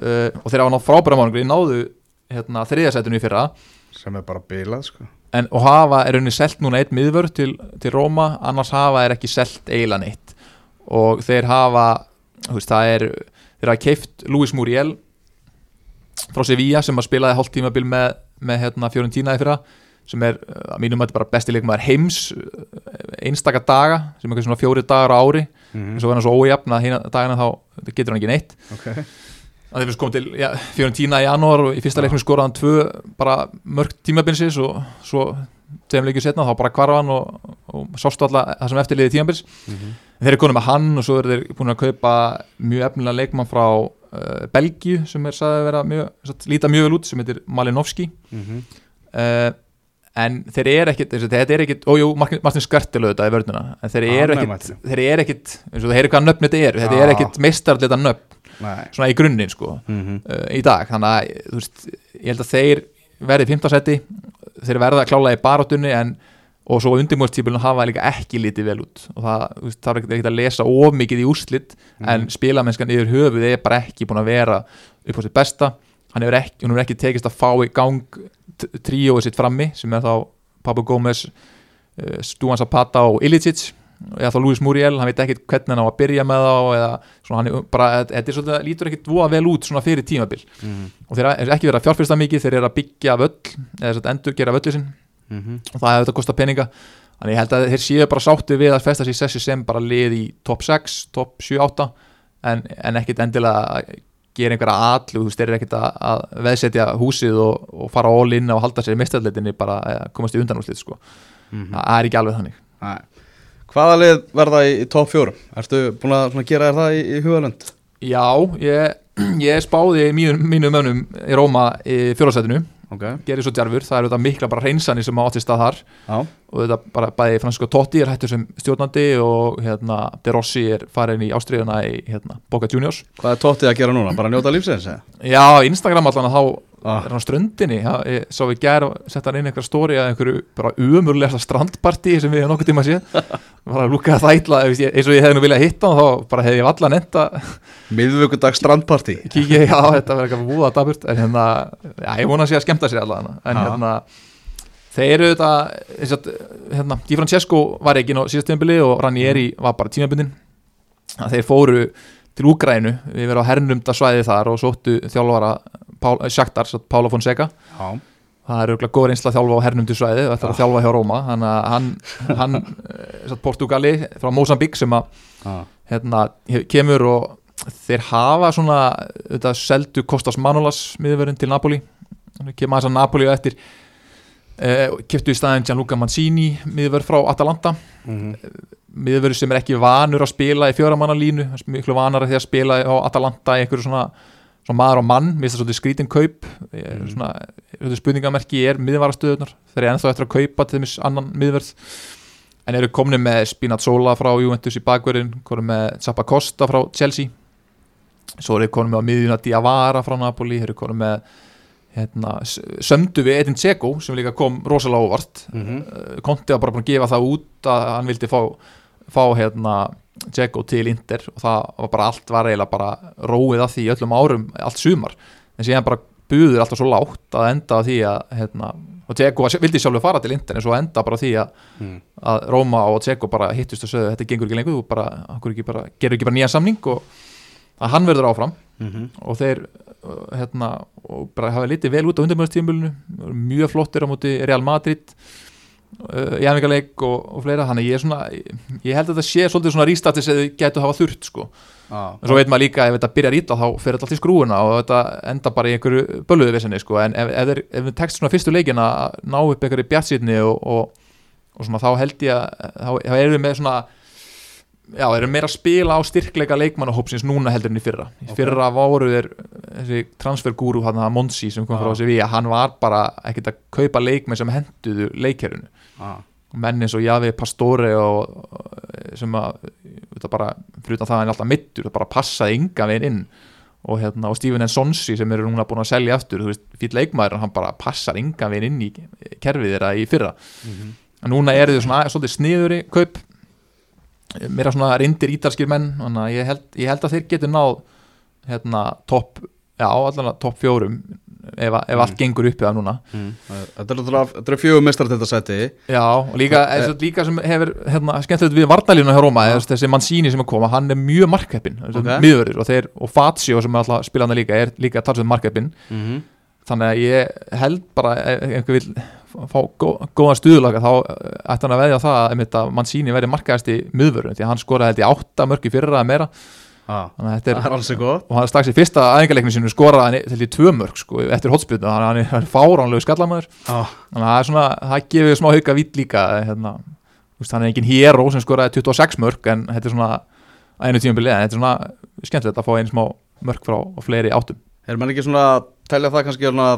uh, og þeir hafa nátt frábæra mánungur, náðu hérna, þriðasætinu í fyrra sem er bara bilað sko. en, og hafa er unni selt núna eitt miðvörð til, til Róma, annars hafa er ekki selt eiginlega neitt og þeir hafa veist, það er þeir hafa keift Luis Muriel frá Sevilla sem að spilaði hálft tímabil með, með hérna, Fiorentina í fyrra sem er að mínum að bara besti leikmaður heims uh, einstaka daga sem er eitthvað svona fjóri dagar á ári. Mm en svo er hann svo ójafn að hérna dagina þá getur hann ekki neitt. Ok, að þeir fyrst kom til ja, Fiorentina í janúar og í fyrsta leiknum skoraði hann tvö bara mörg tímabilsins og svo tveim leikjum setna þá bara hvarfa hann og, og sástu alla það sem eftirliði tímabils. Mhm. þeir eru konum með hann og svo eru þeir búin að kaupa mjög efnilega leikmann frá uh, Belgíu sem er sagði að vera mjög, satt, líta mjög vel út sem heitir Malinovski Mhm. uh, en þeir eru ekkit þetta er ekkit, ójú, Martin, Skartel auðvitað í vörnuna, en þeir eru er ekkit þeir eru ekkit, eins og þeir eru hvað nöfn þetta eru, þetta Já. er ekkit meistarleita nöfn. Nei. Svona í grunninn sko Mhm. uh, í dag, þannig að þú veist, ég held að þeir verði í fimmtasetti þeir verða klála í barátunni en og svo undirmóðstípilun hafa líka ekki lítið vel út. Og það, veist, er ekkert að lesa of mikið í úrslit en spilamennskan yfir höfuð er bara ekki búin að vera upp á sitt besta. Hann hefur ekki, hefur ekki tekist að fá í gang t- tríóið sitt frammi sem er þá Pablo Gómez uh, Stúan Zapata og Ilicic eða þá Luis Muriel, hann veit ekkert hvernig hann á að byrja með þá eða svona hann er bara, þetta er svolítið, lítur ekkert voða vel út svona fyrir tímabil Mhm. og þeir eru ekki verið að fjárfyrsta mikið þeir eru að byggja völl eða að endur gera völlu sinn Mhm. og það hefur þetta kostað peninga þannig ég held að þeir séu bara sáttu við að festa sér í sessi sem bara lið í top 6 top 7-8 en, en ekkit endilega gera einhverja allu, þú eru ekkit að, veðsetja húsið og, og fara all in og halda sér í mestarleitinni bara að komast í undanúslið sko. Mhm. það er ekki alveg þannig Nei. Hvaða lið verða í, í top 4? Ertu búin að gera það í, í hugalönd? Já, ég, ég spáði mínum, mönnum í Róma í fjóðarsætinu Ok, gerir svo djarfur, það eru þetta mikla bara hreinsanir sem átti stað þar já, og þetta bara bæði Francisco Totti er hættur sem stjórnandi og hérna De Rossi er farin í ástriðuna í hérna, Boca Juniors hvað er tóttið að gera núna? Bara njóta lífsins? Já, Instagram allan að þá Ah. er hann á ströndinni? Já, ég, svo við gær og sett hann inn einhver stóri að einhverju bara umurlega strandparti sem við hefum nokkuð tíma séð. Bara að lúka það ítla eins og ég hefði nú viljað hitta hann þá bara hefði ég allan enda Miðvöggudag strandparti kíkja ég á þetta verður eitthvað búða daburt en hérna, já, ég vona að sé að skemmta sér allan en Já. hérna þeir eru þetta hérna, Di Francesco var ekki ná síðast tímabili og Ranieri var bara tímabundin þeir fóru til Úgrænu við verðum á hernumda svæði þar og sóttu þjálfara Pál, Sjaktar, Pála Fonseca. Já, það er auðvitað góður einsla að þjálfa á hernumdu svæði og þetta er að þjálfa hjá Róma. Að hann, hann eh, Portugali frá Mozambique sem að já, hérna, kemur og þeir hafa svona þetta seldu Kostas Manolas miðurverðin til Napoli. Hann kemur aðeins að Napoli á eftir uh, keftu í staðin Gianluca Mancini miðurverð frá Atalanta. Mhm, miðurverð sem er ekki vanur að spila í fjóramannalínu, miklu vanar að því að spila á Atalanta í einhverju svona, svona maður og mann, mér finnst það svolítið skrítin kaup. Er svona, þetta spurningamerki er miðvarastöðunar, þeir eru ennþá eftir að kaupa til þess annan miðverð. En eru komni með Spinazzola frá Juventus í bakverðin, komni með Zappa Costa frá Chelsea. Svo eru komni með á miðjuna Diawara frá Napoli, eru komni með hérna, sömdu við Edin Dzeko sem líka kom rosalega óvart. Mhm, uh, Konti var bara búin að gefa það út að hann vildi fá, fá hérna Dzeko til Inter og það var bara allt var eiginlega bara róið að því öllum árum, allt sumar. En síðan bara buður alltaf svo lágt að enda á því að hérna, og Dzeko vildi sjálfur fara til Inter en svo enda bara því að, mhm, að Róma og Dzeko bara hittust og sögðu þetta gengur ekki lengur, þú bara, ekki bara gerur ekki bara nýja samning? Og að hann verður áfram. Mhm, og þeir hérna, og bara hafa litið vel út á undanmjörnstíðumölinu mjög flottir á móti Real Madrid uh, í æfingarleik og, og fleira, þannig ég er svona ég held að þetta sé svolítið svona rístatis eða getur hafa þurft sko, já, en svo veit maður líka ef þetta byrjar ítla þá fer þetta allt í skrúuna og þetta enda bara í einhverju bölluðu vissinni sko, en ef, ef, ef tekst svona fyrstu leikin að ná upp einhverju bjartsýtni og, og, og svona þá held ég að þá, þá erum við með svona já, erum meira að spila á styrkleika leikmannahópsins núna heldur en í fyrra. Í Ok. fyrra voru þeir þessi transfergúru hann að Monsi sem kom Já. frá Sevilla hann var bara ekkert að kaupa leikmenn sem henduðu leikherunu já, menn eins og Javi Pastore og, sem að þetta bara, fyrir utan það að hann er alltaf mittur það bara passaði ynga veginn inn og, hérna, og Steven N. Sonsi sem eru núna búin að selja aftur, þú veist, fyrir leikmaður hann bara passar ynga veginn inn í kerfið þeirra í fyrra mhm, en núna eru þau svona svolítið sniðuri kaup meira svona reyndir ítalskir menn ég held, ég held að þeir getur náð hérna topp já, allan að topp fjórum ef, ef allt gengur uppi það núna mhm. Þetta er þetta er fjögur mestar þetta seti já, og líka, Eh. eh, líka sem hefur hérna, skemmtilegt við Vardalínu hjá Róma ja. þessi Mancini sem er koma, hann er mjög markeppin Ok. okay. miðurður og þeir, og Fazio sem er alltaf spilandi líka, er líka talsveit markeppin mhm, þannig að ég held bara ef einhver vil fá gó, góðan stuðlaka þá eh, ætti hann að veðja það að, Mancini verði markaðast í miðvörun því hann skoraði held í átta mörg í fyrra eða meira þannig að þetta er er alls gott. Og hann er strax í fyrsta æfingarleikinu sinu skoraði til í tvö mörg sko, eftir að hann er, er fáránlegu skallamæður. Já, þannig að það er svona, það gefur smá hauka vitt líka hérna, veist, hann er engin hero sem skoraði 26 mörg en þetta er svona einu tíum bilið, en þetta er svona skemmtilegt að fá einu smá mörg frá fleiri áttum. Er mann ekki svona að telja það kannski svona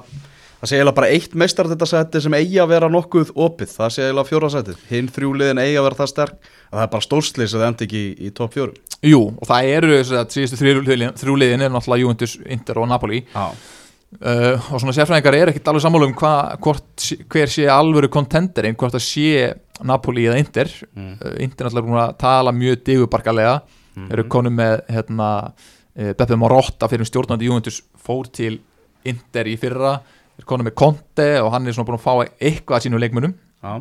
að sé eiginlega bara eitt meistar þetta seti sem eigi að vera nokkuð opið, það sé eiginlega fjóra setið hinn þrjúliðin eigi að vera það sterk. Að það er bara stórslis að það endi ekki í, í topp fjórum. Jú, og það eru þess að síðustu þrjúliðin, þrjúliðin er náttúrulega Juventus, Inter og Napoli. Já, uh, og svona sérfræðingar er ekkit alveg sammála um hva, hver sé alvöru kontenderinn, hvort það sé Napoli eða Inter. Mm. uh, Inter náttúrulega að tala mjög digubarkalega. Mhm. eru konum með hérna, Beppe Marotta fyrir stjórnandi Juventus fór til Inter í fyrra eru konum með Conte og hann er svona búin að fá eitthvað að sínum leikmunum Já,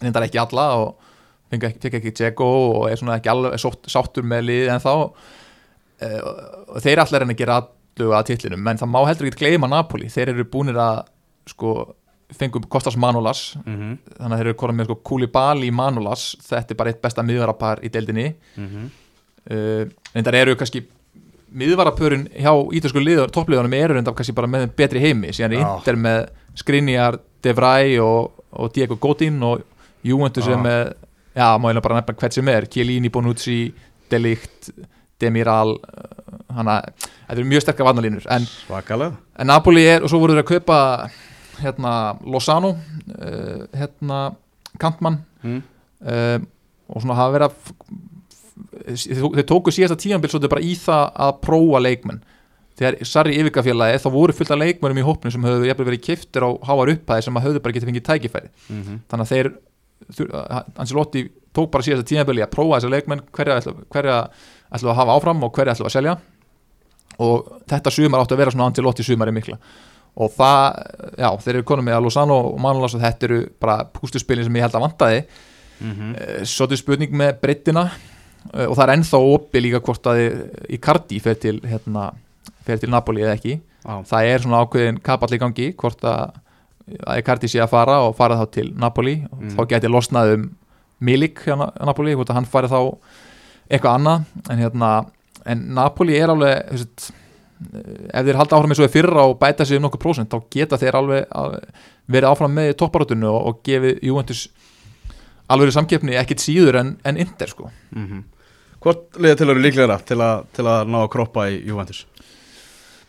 reyndar ekki alla og fekk ekki, ekki Dzeko og er svona ekki alveg sátt, sáttur með lið en þá uh, og þeir allir en að gera allu að titlinum, menn það má heldur ekki gleyma Napoli, þeir eru búinir að sko, fengum Kostas Manolas. Mhm, þannig að þeir eru konum með sko Koulibaly Manolas, þetta er bara eitt besta miðvarapar í deildinni. Mhm. Uh, reyndar eru kannski miðvarapörin hjá ítalsku liður, toppliðunum eru reyndar kannski bara með betri heimi. Síðan er. Inter með Skriniar, De Vrij og, og Diego Godin og Juventus er með já, má ég bara nefna hvert sem er. Chiellini, Bonucci, Delict Demiral hana, þetta eru mjög sterkar varnalínur en, en Napoli er, og svo voru þeir að kaupa hérna Lozano uh, hérna Kantmann. Mm. um, og svona hafa verið að þeir tóku síðasta tíðanbíl svolítið bara í það að prófa leikmenn. Þegar Sarri yfirgafélagi þá voru fullt af leikmennum í hópnum sem höfðu verið kiftir á háar upphæði sem að höfðu bara getið fengið tækifæri. Mhm. þannig að þeir Ancelotti tók bara síðasta tíðanbíl í að prófa þessa leikmenn hverja ætlu að hafa áfram og hverja ætlu að selja. Og þetta sumar áttu að vera svona Ancelotti sumari mikla. Og það, já, þeir eru konum með að Lozano og Manolas og þetta eru bara pústuspilin sem ég held að vantaði. Mhm. Eh, Svo er spurning með breyttina og það er ennþá opið líka hvort að Icardi fer til, hérna, fer til Napoli eða ekki. Já, það er svona ákveðin kapall í gangi hvort að, að Icardi sé að fara og fara þá til Napoli. Og Mm. þá geti losnað um Milik hjá Na- Napoli, hvort að hann fari þá eitthvað annað. En, hérna, en Napoli er alveg þú veist, ef þeir halda áfram eins og þeir fyrra og bæta sig um nokkuð prósent þá geta þeir alveg að verið áfram með topparótunu og, og gefið Juventus alveg í samkeppni ekkit síður en, en Inter sko. Mhm Hvort liðið til eru líklegra til, a, til að ná að kroppa í Juventus?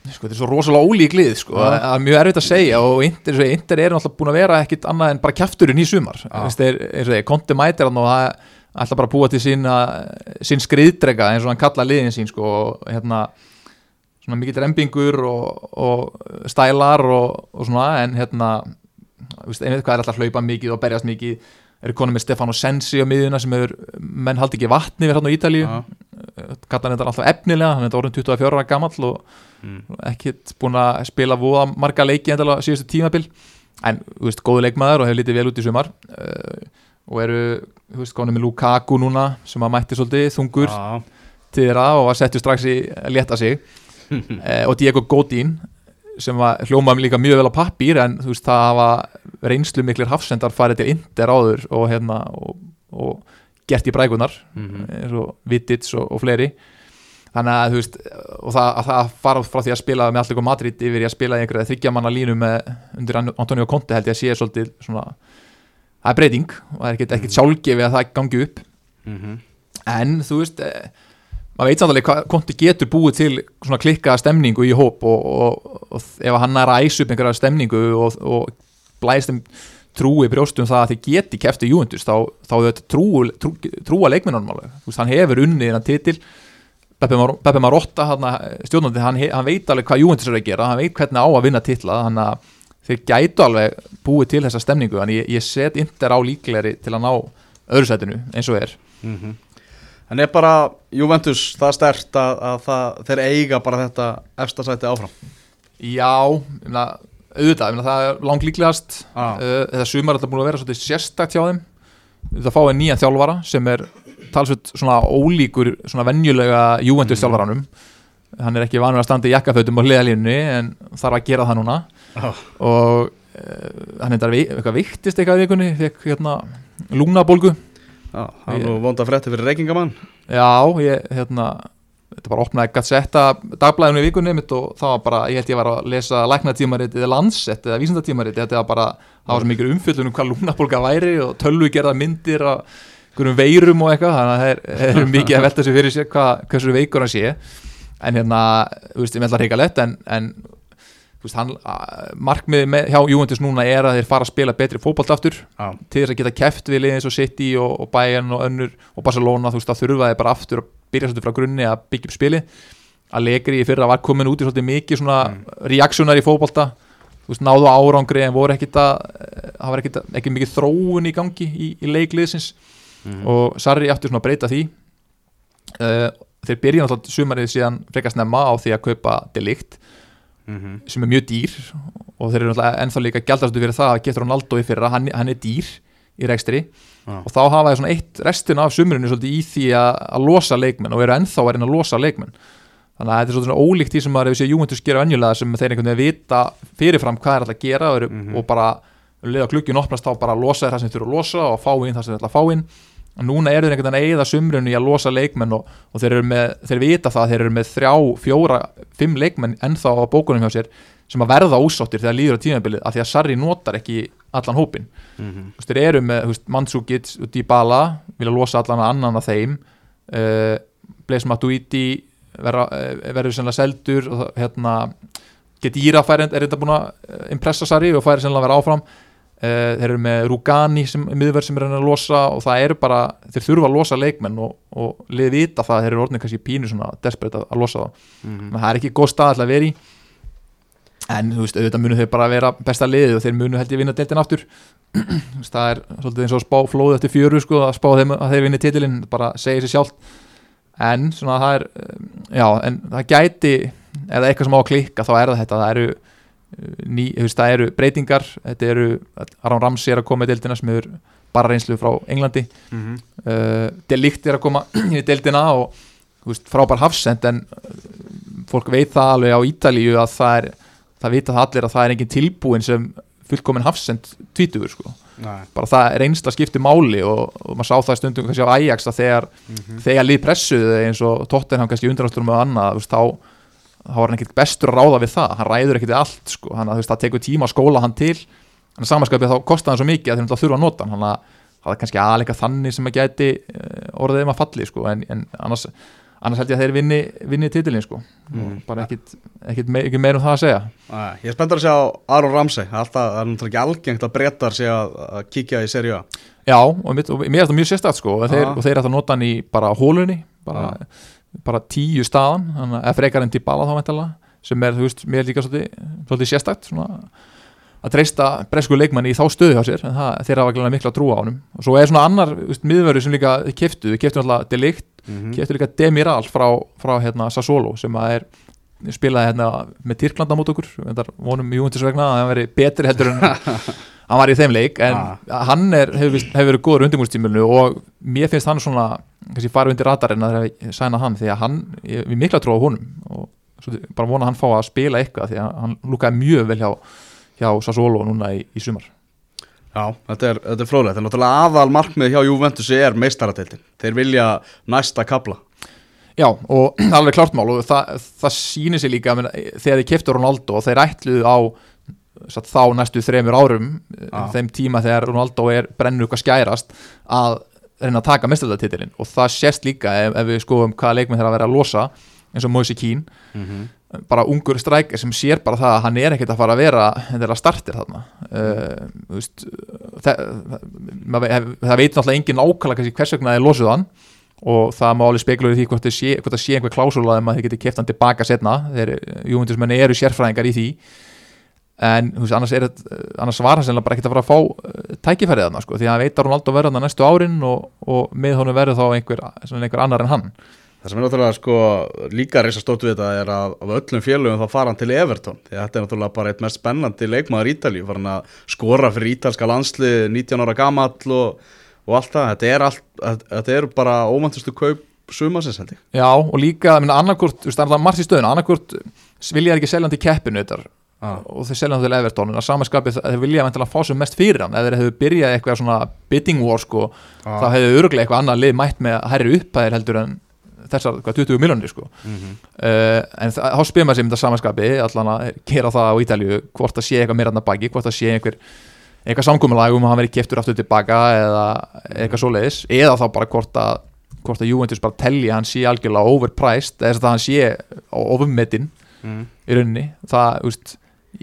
sko, þetta er svo rosalega ólík lið sko, það er mjög erfitt að segja og og Inter er náttúrulega búin að vera ekkit annað en bara kjafturinn í sumar. Konti mætir hann og það ætla bara að búa til sín, sín skriðdrega eins og hann kalla liðin sín sko, og hérna svona mikill rembingur og, og stælar og, og svona en hérna veist, einmitt hvað er alltaf að hlaupa mikið og berjast mikið eru konum með Stefano Sensi á miðjuna sem er, menn haldi ekki vatni við hérna á Ítalíu? Kalla hann þetta alltaf efnilega, hann er orðin 24 ára gamall og mm. ekkit búin að spila voða marga leiki endalega síðustu tímabil. En, þú veist, góðu leikmaður og hefur litið vel út í sumar. Uh, og eru, þú veist, konum með Lukaku núna sem að mætti svolítið þungur Já, til þeirra og var settu strax í að létta sig. Uh, og Diego Godín sem var hljómaði líka mjög vel á pappír en þú veist, það hafa reynslu miklir hafsendar farið til Inder áður og hérna, og, og gert í brækunar mhm. eins og Vittits og, og fleiri. Þannig að þú veist og það, að það fara frá því að spila með Allego Madrid yfir að spila í einhverja þryggjamanna línu með undir Antonio Conte held ég að sé svolítið svona það er breyting og það er ekkert, ekkert sjálfgefi að það gangi upp. Mhm. En þú veist eh, maður veit samtalið hvað Conte getur búið til svona klikkaða stemningu í hóp og, og, og ef hann er að æsa upp einhverja stemningu og, og blæst þeim trúi brjóstum það að þið geti kefti Juventus þá, þá er þetta trú, trú, trúa leikminnunum alveg, þú veist, hann hefur unnið þennan titil. Beppe Mar- Beppe Marotta stjórnandi, hann, hann veit alveg hvað Juventus er að gera, hann veit hvernig á að vinna titla þannig að þeir gætu alveg búið til þessa stemningu, en ég, ég set Inter á líklegri til að ná öðru sætinu eins og er. Mhm. En er bara Juventus það stert að, að það, þeir eiga bara þetta efstasæti áfram? Já, meina, auðvitað, meina, það er langt líklegast. Ah. uh, Þetta sumar er alltaf búin að vera svolítið sérstakt hjá þeim. Það fáið nýjan þjálfara sem er talsveit svona ólíkur svona venjulega Juventus þjálfaranum. Hann er ekki vanur að standa í jakkafötum á hliðalínunni en þarf að gera það núna. Ah. og uh, hann er eitthvað viktist eitthvað í vikunni fekk hérna lúnabólgu Já, það er nú vonda frétti fyrir reykingamann Já, ég, hérna þetta bara opnaði Gazetta dagblæðinu í vikunni mitt og það var bara, ég held ég var að lesa læknatímarit eða landsett eða vísindatímarit, þetta var bara það var svo mikið umfjöllun um hvað lúnabólga væri og tölvu gerða myndir af einhverjum veirum og eitthvað, þannig að þeir eru mikið að velta sér fyrir sér hvað, hversu veikur hann sé. En hérna, þú veist, ég með það reykalett en, en þú veist, hann, markmiði með, hjá Juventus núna er að þeir fara að spila betri fótbolt aftur Já, til þess að geta keft við liðið eins og City og, og Bayern og önnur og Barcelona þú veist að þurfaði bara aftur að byrja svolítið frá grunni að byggja upp spili að leikri í fyrra var komin út í svolítið mikið svona Mm. reaksjónar í fótbolta. Þú veist náðu árangri en voru ekkit að það var ekkit, ekki mikið þróun í gangi í, í leikliðsins mhm. og Sarri átti svona að breyta því. Uh, þeir byrja náttúrulega sumarið síðan frekar snemma á því að kaupa delikt Mhm. sem er mjög dýr og þeir eru náttúrulega ennþá líka gældastu fyrir það að getur Ronaldo í fyrra, hann, hann er dýr í rekstri Já. og þá hafa þeir svona eitt restin af sumrinu svolítið í því að, að losa leikmenn og eru ennþá að reyna að losa leikmenn þannig að þetta er svona ólíkt því sem maður hefur séð Juventus gera venjulega sem þeir einhvern veginn vita fyrirfram hvað er alltaf að gera og, eru, Mhm. og bara leða klukkin opnast þá bara losa það sem þeir eru að losa og fá inn það sem þeir ætla að fá inn núna eru þeir einhvern veginn að eigða sumrinu í að losa leikmenn og, og þeir, með, þeir vita það að þeir eru með þrjá, fjóra, fimm leikmenn ennþá á bókunum hjá sér sem að verða ósáttir þegar líður á tímabilið af því að Sarri notar ekki allan hópin þú veist, þeir eru með Mandzukic og Dybala vilja losa allan að annan af þeim. Uh, Blaise Matuidi eh, verður sennilega seldur og hérna fær, er þetta búin að eh, impressa Sarri og fær sennilega að vera áfram uh, þeir eru með Rugani sem miðverð sem er að að losa og það eru bara þeir þurfa að losa leikmenn og, og liði vita það að þeir eru orðin kannski pínu svona desperate að, að losa það. Þannig að það er ekki góð stað alltaf að vera í. En þú veist, auðvitað munu þeir bara vera besta liðið og þeir munu held ég vinna deildin aftur. Það er svolítið eins og að spá flóð eftir fjöru sko, að spá þeim að þeir vinni titilinn bara segir sér sjálft. En svona það er um, já, en það gæti eða eitthvað sem á að klikka þá er það þetta. Það eru, ný, þú veist, það eru breytingar þetta eru, Aron Ramsey er að koma í deildina sem hefur bara reynslu frá Englandi mm -hmm. uh, Delikt er að koma í deildina og veist, frábær hafsend en uh, fólk veit það alveg á Ítalíu að það er það vita það allir að það er engin tilbúin sem fullkomin hafsend tvítugur sko Nei. bara það er einsta skipti máli og, og maður sá það stundum kannski á Ajax að þegar, Mhm. þegar lið pressuðu eins og Tottenham kannski undanátturum og annað þú veist, þá, þá var hann ekkert bestur að ráða við það. Hann ræður ekkert allt sko. Hann, þú veist, það tekur tíma að skóla hann til. En samanskapið þá kostaði hann svo mikið að þeir þurfa að nota hann. Þannig að það er kannski aðleika þannig sem að gæti eh, orðið um að falli sko. En, en annars, annars held ég að þeir vinni, vinni titilin sko. Mhm. bara ekkit, ekkit, me, ekkit meir um það að segja. Nei, Ég er spenntur að sjá Aron Ramsey. Alltaf, það er náttúrulega ekki algengt að breytar sig að, að kíkja í serju Já, og, mitt, og mér er þetta mjög sérstætt sko. Og þeir, og þeir hann bara tíu staðan þannig að frekar en til bala þá væntalega sem er, þú veist, mér líka svolítið, svolítið sérstætt svona að treysta bresku leikmann í þá stöðu hjá sér en það, þeir hafa glæðilega mikla trú á honum og svo er svona annar miðverður sem líka keftu, við keftum alltaf Delikt, Mhm. keftu líka Demiral frá, frá hérna, Sassolo sem að er spilaði hérna með Tyrklanda mót okkur vonum Júventus vegna að hann veri betri heldur en hann var í þeim leik en hann er, hefur, hefur verið góður undirbúrstímulinu og mér finnst hann svona kannski farið undir radarinn að sæna hann því að hann, ég, við mikla trú á honum og svo, bara vona að hann fá að spila eitthvað því að hann lúkaði mjög vel hjá, hjá Sassolo núna í, í sumar. Já, þetta er, þetta er fróðlegt. En náttúrulega aðal markmið hjá Juventus er meistaradeildin. Þeir vilja næsta kapla Já, og alveg klart mál og það, það sýnir sig líka þegar þið keftur Ronaldo og þeir ætluðu á satt, þá næstu þremur árum Já. þeim tíma þegar Ronaldo er brennur eitthvað skærast að reyna að taka mestarðatitilinn og það sést líka ef, ef við skoðum hvaða leikmenn þeirra að vera að losa eins og Moise Keane bara ungur strækir sem sér bara það að hann er ekkert að fara að vera þeirra startir þarna. Uh, veist, það, það, það veit náttúrulega engin kannski hvers vegna þeir losuð hann. Og það má alveg spekulur í því hvort það sé, sé einhver klásula um að þeir geti keft hann tilbaka setna þeir júmundismenni eru sérfræðingar í því en veist, annars, þetta- annars var hann bara ekkert að fara að fá uh, tækifærið þarna sko, því að hann veit að Ronaldo verður þarna næstu árin og, og með honum verður þá einhver, einhver annar en hann. Það sem er náttúrulega sko líka reysa stórt við þetta er að af öllum félögum þá fara hann til Everton því að þetta er náttúrulega bara eitt mest spennandi leikmaður Ítalíu farin að skora fyrir ítalska landslið 19 ára gamall og, og allt það, þetta er, allt, þetta er bara ómæntustu kaup sumasins held ég. Já, og líka, minna, annarkvort, þú veist, það er margt í stöðun annarkvort vilja ekki selja hann til keppinu þetta ah. og þeir selja hann til Everton en að samanskapið þeir vilja vantilega fá sem mest fyrir hann ef þeir hefur byrjað eitthvað svona bidding war sko, Ah. þá hefur örglega eitthvað annað lið mætt með hærri upphæðir heldur en þessar hvað, 20 miljónir sko. mm -hmm. uh, en þá spyrir maður sig um þetta samanskapi allan að gera það á Ítalju hvort það sé eitthvað meira hann að baki, hvort það sé einhver eitthvað samkomulag um að hann veri keftur aftur tilbaka eða eitthvað svoleiðis eða þá bara hvort að hvort að Juventus bara telli að hann sé algjörlega overpriced eða þess að hann sé ofummetinn mm. í rauninni það, úst,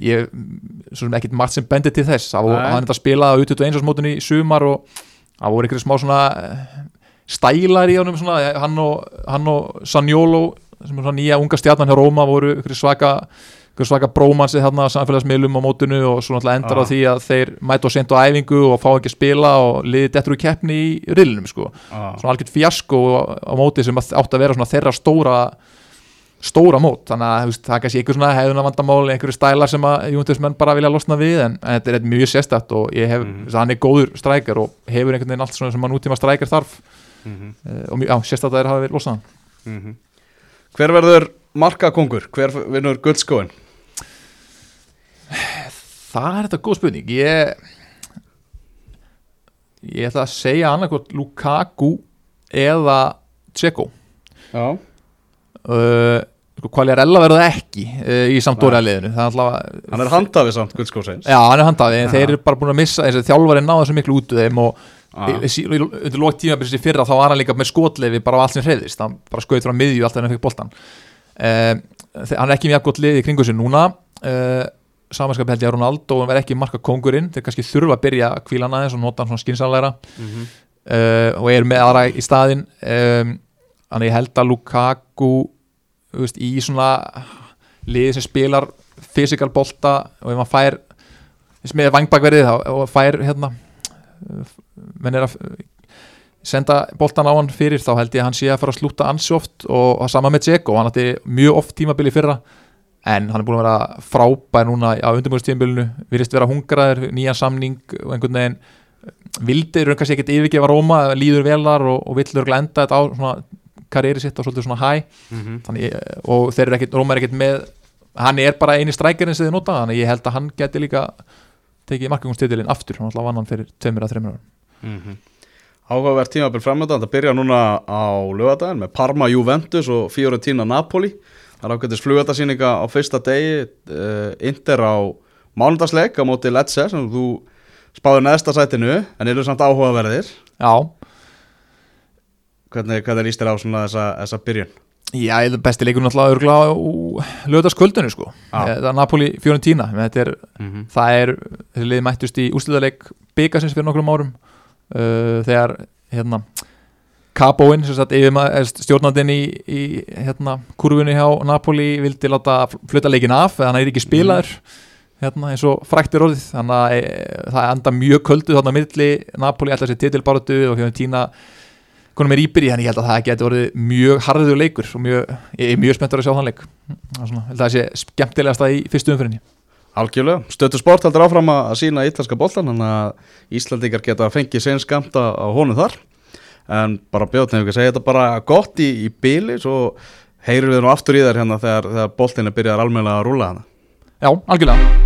ég svo sem ekkit margt sem bendir til þess það var hann þetta spilaði á 21. mótunni í sumar og það voru einhverju smá svona eh, stælar í honum svona, eh, hann og, hann og Sanjolo sem er svona nýja unga stjarnan hjá Róma voru einhverju svaka svaka brómansi þarna á samfélagsmiðlum á mótunu og svo náttúrulega endar á Ah. því að þeir mæta og senda á æfingu og fá ekki að spila og liði dettur í keppni í rillinum sko ah. svona algjört fjasko á móti sem átt að vera svona þeirra stóra stóra mót, þannig að veist, það er kannski einhver svona hefðuna vandamál, einhverju stælar sem að Júndismenn bara vilja losna við en, en þetta er mjög sérstætt og hef, mm. hann er góður strækjar og hefur einhvern veginn allt svona sem að nútíma strækjar þarf Mm -hmm. uh, og mjög, sérstætt að þeir hafa verið losnað Mhm. Hver verður markakongur? Hver vinnur guldskóin? það er þetta góð spurning ég ég ætla að segja annarkvort Lukaku eða Tseko Já uh, sko, Quagliarella verður það ekki uh, í Sampdoria liðinu. Hann er handafið samt guldskósins Já, hann er Já. þeir eru bara búin að missa þjálfarinn náða svo miklu út þeim og undir lók tímabilis í fyrra þá var hann líka með skotleifi bara á allt sem hreyðist, hann bara skauð frá miðju alltaf en hann fekk boltan um, hann er ekki mjög gott lið í kringu sig núna. Uh, samanskap held ég að Ronaldo hann verð ekki marka kongurinn, þeir kannski þurfa að byrja að kvíla hann aðeins og nota hann svona skinsanlegra mm -hmm. uh, og er með aðra í staðinn. Um, þannig ég held að Lukaku veist, í svona liði sem spilar fysikal bolta og ef hann fær er vangbakverðið og fær hérna menn er að senda boltan á hann fyrir þá held ég að hann sé að fara að slúta ansi oft og það sama með Dzeko, hann hætti mjög oft tímabili fyrra en hann er búin að vera frábær núna á undirbúinstímabilinu virðist vera hungraður, nýjan samning og einhvern veginn vildi eru kannski ekkert yfirgefa Róma líður velar og, og vill örgulega enda þetta á svona karrieri sitt og svolítið svona hæ Mhm. þannig, og þeir eru ekkert, Róma er ekkert með hann er bara eini strækjarinn sem þið nota þannig ég held að hann geti líka tekið markagungstitilinn aftur, hann vann hann fyrir tveimur að þreimur árum Mhm. Áhugavert tímabil framöndan, það byrja núna á lögadaginn með Parma Juventus og Fiorentina Napoli. Það er ákveðtis flugatasýninga á fyrsta degi, uh, Inter á mánudagsleik á móti Lecce sem þú spáður neðsta sætinu en eru samt áhugaverðir. Já, Hvernig, hvernig líst þér á svona þessa, þessa byrjun? Já, ég að besti leikur náttúrulega á lögðarskvöldinu sko Já. Það er Napoli Fiorentina er, Mm -hmm. það er, þessi liði mættust í úsliðarleik byggasins fyrir nokkrum árum uh, þegar hérna eh, stjórnandinn í, í hérna, kurfunni hjá Napoli vildi láta fluta leikin af eða hann er ekki spilaður hérna, eins og fræktir orðið þannig að e, það enda mjög köldu þarna milli Napoli ætla sér titilbaratu og Fiorentina konum er íbyrði, þannig ég held að það geti orðið mjög harður leikur og mjög, ég er mjög spenntur að sjá þann leik. Held að það sé skemmtilegasta í fyrstu umfyrinni Algjörlega, stötu sport heldur áfram að sína ítalska boltan þannig að Íslandingar geta fengið sen skamta á honum þar. En bara bjóðnum ekki að segja þetta bara gott í, í bíli svo heyrum við nú aftur í þær hérna þegar, þegar boltin er byrjað almennilega að rúla hana Já, algjörlega